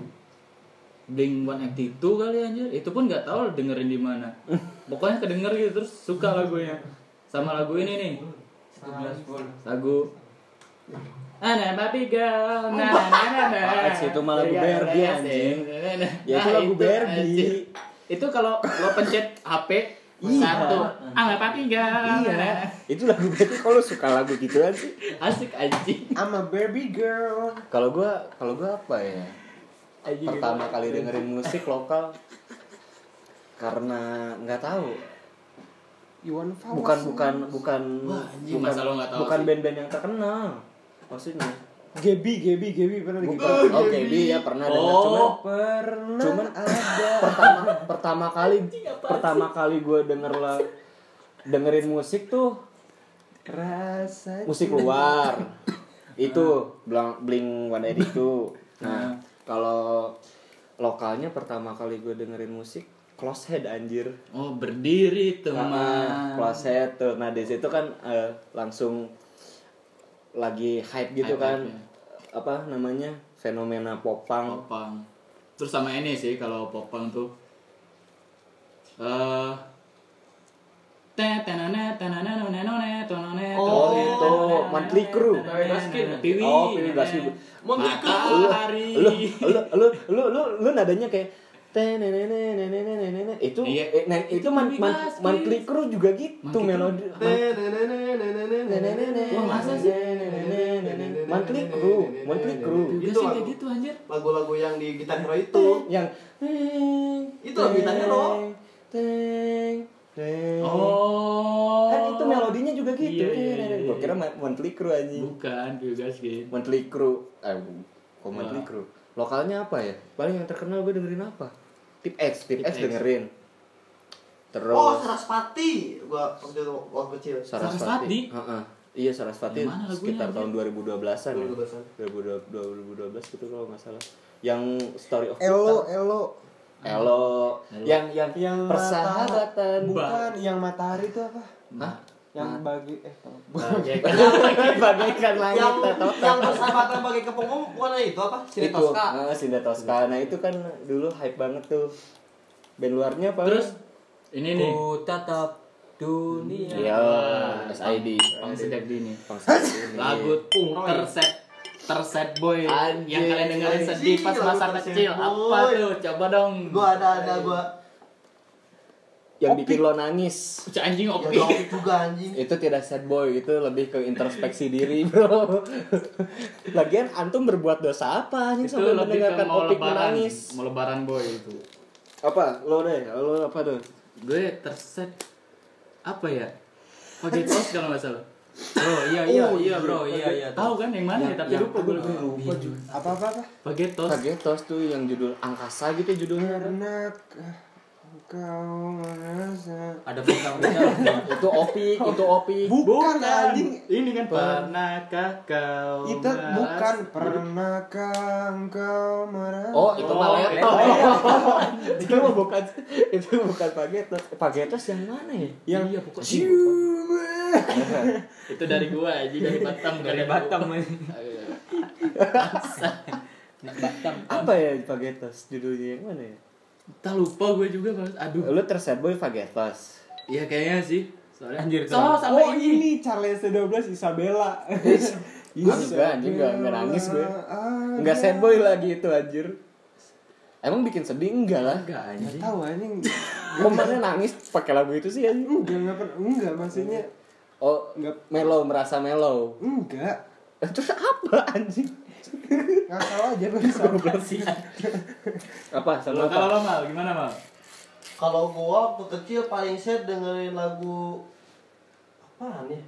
Blink 182 kali anjir. Itu pun nggak tahu dengerin di mana. Pokoknya kedenger gitu terus suka lagunya. Sama lagu ini nih. 11 full. Lagu Ana babi girl, na na na na. Apaan sih, itu mah lagu Iya, Barbie, iya, anjing. iya, iya. Ya, itu lagu Barbie. anjing. Itu kalau lo pencet HP satu, ana babi girl. iya itu lagu berarti kalau suka lagu gituan sih Asik anjing. I'm a baby girl kalau gua kalau gua apa ya Anjing. pertama kali dengerin musik lokal karena nggak tahu Iwan Fals bukan bukan bukan Wah, anjing, bukan masa lo nggak tahu bukan band-band yang terkenal. Maksudnya? Gebi Gebi Gebi pernah bukan. denger oh Gaby ya pernah denger cuman Oh. pernah cuman ada. pertama pertama kali pertama kali gue denger lah dengerin musik tuh rasa musik luar. Itu Blank Blink One itu nah kalau lokalnya pertama kali gue dengerin musik close head anjir oh berdiri teman nah, close head tuh nah di situ kan uh, langsung lagi hype gitu hype kan hype, apa namanya fenomena popang popang terus sama ini sih kalau popang tuh uh, Oh itu monthly crew. Oh, Piwi Baskin. Monthly crew. Lu, lu, lu, lu, lu, lu nadanya kayak itu Iya. eh, nah, itu man, man, monthly crew juga gitu melodi masa sih? monthly crew monthly crew Itu kayak gitu anjir. lagu-lagu yang di Gitar Hero itu yang Itu lagu Gitar Hero. Oh. kan itu melodinya juga gitu Iya, iya, iya, gua iya. kira monthly crew anjing Bukan, juga sih. monthly crew eh kok monthly Wah. crew lokalnya apa ya paling yang terkenal gue dengerin apa tip X tip, Tip X X. dengerin terus oh Saraspati gua waktu itu waktu kecil Sarasvati, Sarasvati? Heeh. iya Sarasvati Yang mana lagunya, sekitar anjir? tahun 2012-an ya 2012-an. 2012 gitu kalau nggak salah yang story of Elo, Kita. elo. Elo yang yang Yang persahabatan Bukan, yang matahari itu apa? Hah? Yang bagi eh bagaikan langit yang atau yang persahabatan bagai kepunggung bukan itu apa? Sini itu. Tosca. Ah, Sinda Tosca. Nah itu kan dulu hype banget tuh. Band luarnya apa? Terus? Ini nih. Ku tatap dunia. Iya, SID. Pang sejak dini. Lagu terset terset boy. Anjing. yang kalian dengerin sedih pas masa kecil. Apa tuh? Coba dong. Gua ada ada gua yang bikin lo nangis. Cak anjing ya oke Taufik juga anjing Itu tidak sad boy, itu lebih ke introspeksi diri, Bro. Lagian antum berbuat dosa apa anjing sampai mendengarkan mau opik lebaran menangis? mau lebaran boy itu Apa? Lo deh, lo apa tuh? gue terset apa ya pakai tos kalau nggak salah Bro, iya iya iya bro, iya iya. tahu kan yang mana ya tapi lupa gue lupa juga. apa apa apa? pakai tos Kagetos tuh yang judul angkasa gitu judulnya. Karena kau merasa Ada bintang-bintang. itu opik, itu opik. Bukan, anjing. ini kan pernahkah kau Itu bukan merasa- pernahkah engkau merasa Oh, itu Oh, Maletos. iya. itu mah bukan itu bukan Pagetos. Pagetos yang mana ya? yang iya pokoknya Ciuma. itu dari gua aja dari Batam Dari Batam. Batam Apa ya Pagetos judulnya yang mana ya? Tak lupa gue juga mas aduh Lu terset boy Pagetos. iya kayaknya sih soalnya Anjir, so sampai Oh ini ini Charles 12 Isabella. Enggak, anjing, enggak, enggak nangis gue. Ah, Enggak sad boy lagi itu anjir. Emang bikin sedih enggak lah. enggak anjing Tahu anjing. Kok mana nangis pakai lagu itu sih anjing? Enggak enggak pernah. Enggak maksudnya Oh, enggak mellow merasa mellow. enggak. Terus apa anjing? Ngasal aja barusan. Apa sama kalau kalau apa? lo mal gimana mal kalau gua waktu kecil paling sad dengerin lagu apaan ya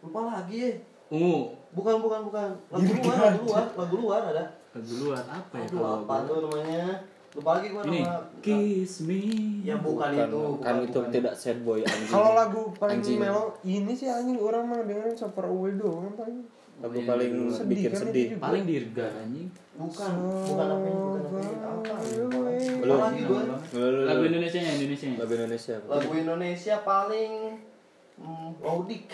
lupa lagi ya ungu bukan bukan bukan lagu luar lagu luar lagu luar ada lagu luar apa ya aduh kalau apa gua? tuh namanya lupa lagi gua ini nama kiss me ya bukan, Bukan, itu kan bukan, itu bukan. tidak sad boy anjing. Kalau lagu paling Anjing. melo ini sih anjing orang mah dengerin Super Away doang paling. Lagu Iya, paling sedih bikin kan sedih. paling dirga anjing bukan bukan apa bukan apa ini apa? Belum. Lagu. Indonesia nya Indonesia nya Lagu Indonesia. apa? lagu Indonesia paling hmm, Laudik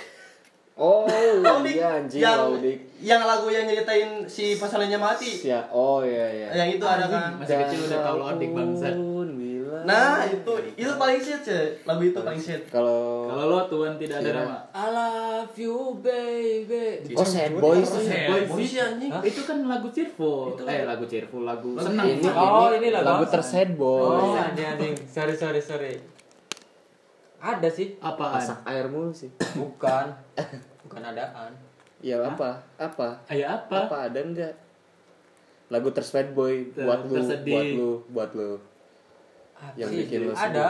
Oh, Laudik iya anjing yang Laudik. yang lagu yang nyeritain si pasangannya mati Sia. Oh iya iya. yang itu ada kan masih kecil udah tahu Laudik bangsa Tahun bila- nah itu itu paling shit sih lagu itu paling shit Kalau kalau lo Tuhan tidak ada Iya. nama I love you baby Oh sad boy sih. Sad Boy boy sih anjing itu kan lagu cheerful eh lagu cheerful lagu senang Ini, Oh, ini, lagu lagu apa? tersad boy. Oh, anjing anjing. Sorry sorry sorry. Ada sih. apaan Masak air mulu sih. Bukan. Bukan adaan. Ya apa? Apa? kayak apa Apa ada enggak? Lagu tersad boy buat lu, buat lu, buat lu. Apa Yang bikin lo Ada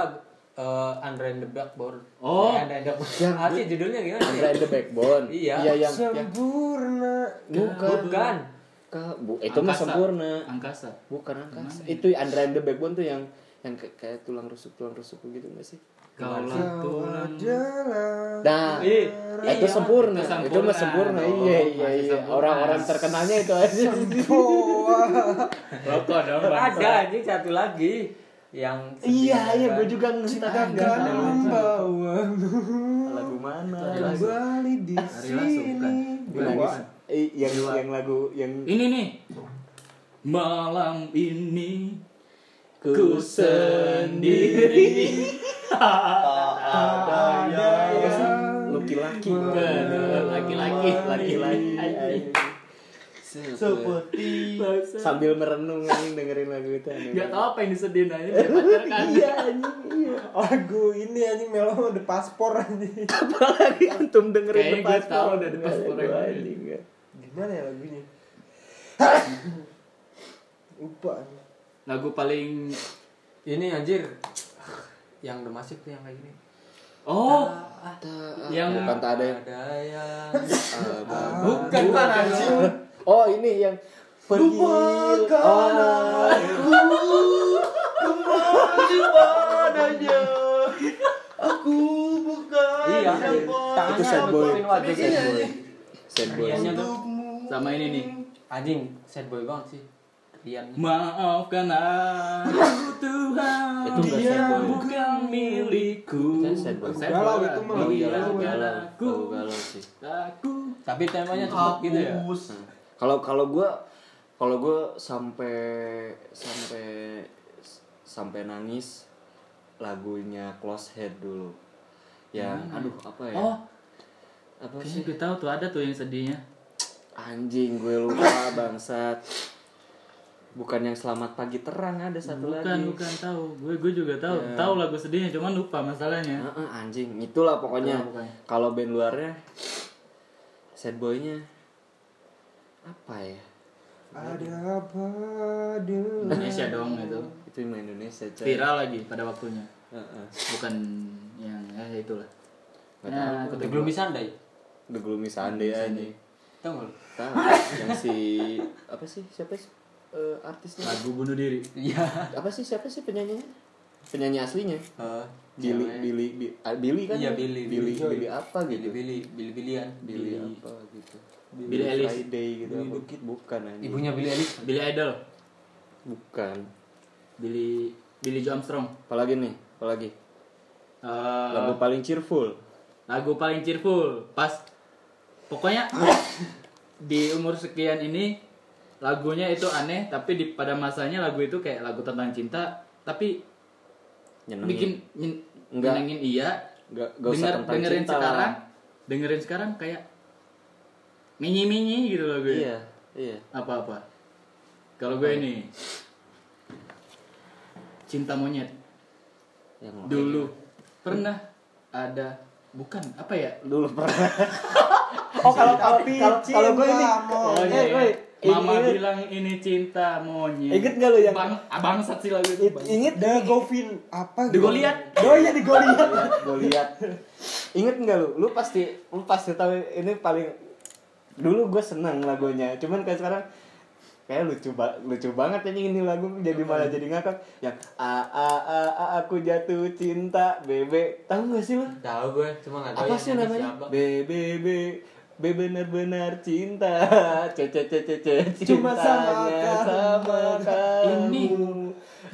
uh, Andre and the Blackboard. Oh. Eh, Andre and the Yang- Ah, sih judulnya gimana sih? Andre and the Backbone. Iya. Iya yang, yang Sempurna. bukan. Bukan. Ka- bu, itu mah sempurna. angkasa Bukan angkasa. Itu Andre and the Backbone tuh yang yang kayak, kayak tulang rusuk tulang rusuk gitu nggak sih? kalau tulang Nah, Ih, itu iya, sempurna. itu Itu mah sempurna. sempurna. Oh, iya iya iya. sempurna. Orang-orang terkenalnya itu aja. rokok dong. Ada anjing satu lagi yang iya iya, kan. gue juga akan membawamu Lagu mana? kembali di sini. Eh, yang yang lagu yang Ini nih. Malam ini ku sendiri. ada yang laki-laki Laki-laki, laki-laki. Seperti sambil merenung anjing dengerin lagu itu Gak banget. tau apa yang disedihin aja pacar kan. iya anjing iya lagu ini anjing melo the paspor anjing apalagi antum dengerin Kayaknya The gue tahu udah Aduh, yang anjing ya. gimana ya lagunya lupa anjing. Lagu paling Ini anjir. Yang udah masuk tuh yang kayak gini. Oh, yang bukan tak ada yang Ada yang bukan bukan anjing. Oh ini yang pergi oh kembali padanya. Aku bukan Iya, siapa itu sad boy nutupin wajah. sad boy sad boy sama ini nih. Anjing, sad boy banget sih. Rian. Maafkan aku Tuhan Itu Dia bukan milikku Itu Galau itu mah. Galau, galau, aku sih. Aku Tapi temanya cepet gitu ya. Kalau kalau gue kalau gue sampai sampai sampai nangis lagunya Close Head dulu. Yang aduh apa ya? Oh apa Kayaknya sih? gue tahu tuh ada tuh yang sedihnya Anjing gue lupa bangsat. Bukan yang selamat pagi terang ada satu Bukan lagi. bukan tahu Gue gue juga tahu Ya. Tahu lagu sedihnya cuman lupa masalahnya Heeh, anjing, itulah pokoknya. Itulah pokoknya. Kalau band luarnya sad boy-nya apa ya? ada apa dengan Indonesia dong itu Itu yang Indonesia, coy. Viral lagi pada waktunya Heeh. Bukan yang ya itulah Nggak Ya, tahu. aku The Gloomy Sunday. The Gloomy Sunday aja. Tahu lu? Tahu yang si apa sih? Siapa sih eh, artisnya? Lagu bunuh diri Iya. Apa sih siapa sih penyanyinya? Penyanyi aslinya? Billy cewek. Billy Bi- ah, Billy kan? Iya, Billy, Billy Billy. Billy apa Billy gitu? Billy Billy Billian. Billy apa gitu? Billy Eilish. Friday gitu apa? Bukan anjing. Ibunya Billy Eilish. Billy Idol Bukan. Billy Billy Joe Armstrong Apalagi nih? Apalagi? Eh, Lagu paling cheerful. lagu paling cheerful pas pokoknya di umur sekian ini lagunya itu aneh tapi di pada masanya lagu itu kayak lagu tentang cinta tapi Nyenengin. bikin nyen- nyenengin iya Nggak, nggak usah Denger- tentang dengerin cinta sekarang lah. dengerin sekarang kayak minyi minyi gitu lagu Iya, iya. apa apa kalau gue ini cinta monyet Yang dulu pernah ada bukan apa ya dulu pernah. oh kalau kalau kalau kalau gue ini Oh, eh iya, gue iya. Mama bilang ini cinta monyet. Ingat gak lu yang- Bang, ah, bangsat sih lagu itu. inget The Govin apa The Goliath. oh iya di Goliath gue lihat inget nggak lu lu pasti lu pasti tahu ini paling dulu gue seneng lagunya cuman kayak sekarang kayak lucu ba lucu banget ini ini lagu jadi malah jadi ngakak. Yang a a a, a aku jatuh cinta bebe tahu gak sih lu Tahu gue, cuma nggak tahu apa sih namanya? bebe bebe be benar-benar cinta. Ce ce ce ce ce Cuma sama sama kamu. Ini.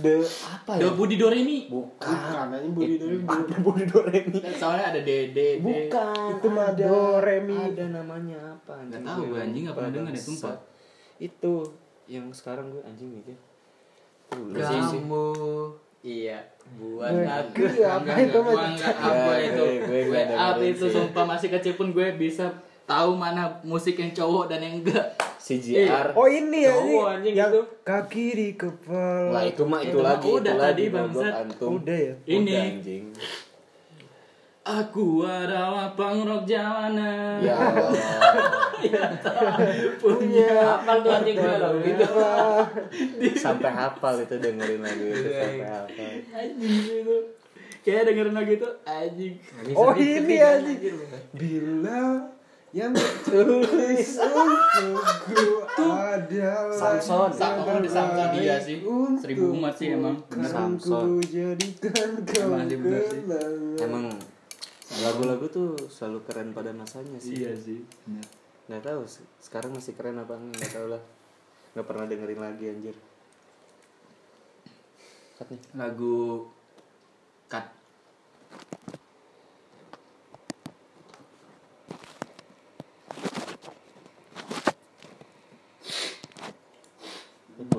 The apa ya The Budi Doremi. bukan Bukan, anjing Budi Doremi. ada Budi Doremi Soalnya ada Dede. Bukan. Itu mah ada, do, re, mi. Ada namanya apa? Nggak tahu gue, anjing, nggak pernah lupa, denger ya, sumpah. Itu yang sekarang gue anjing sih. Kamu iya buat aku. iya, apa itu mah? nggak apa Ya, itu. gue- apa itu sumpah masih kecil pun gue bisa tahu mana musik yang cowok dan yang enggak. CGR. oh ini ya Cowok, anjing, yang itu. kaki di kepala Lah itu mah itu, Itu mah lagi udah itu tadi, lagi bangsat. udah ya Ini. Udah, anjing. Aku adalah pangrok jalanan. Ya Allah. punya Hafal tuh anjing gue lagu gitu. sampai hafal itu dengerin lagu itu sampai hafal. anjing itu. Kayak dengerin lagu itu anjing. oh ini anjing bila yang tulis untukku adalah Samson. Sama oh, di Samson dia sih. Seribu umat sih emang. Bener. Kan Samson. jadikan kau Emang sih bener sih. kenangan Emang lagu-lagu tuh selalu keren pada masanya sih. Iya sih. nggak tahu se- sekarang masih keren apa enggak nggak tahu lah nggak pernah dengerin lagi anjir cut nih Lagu cut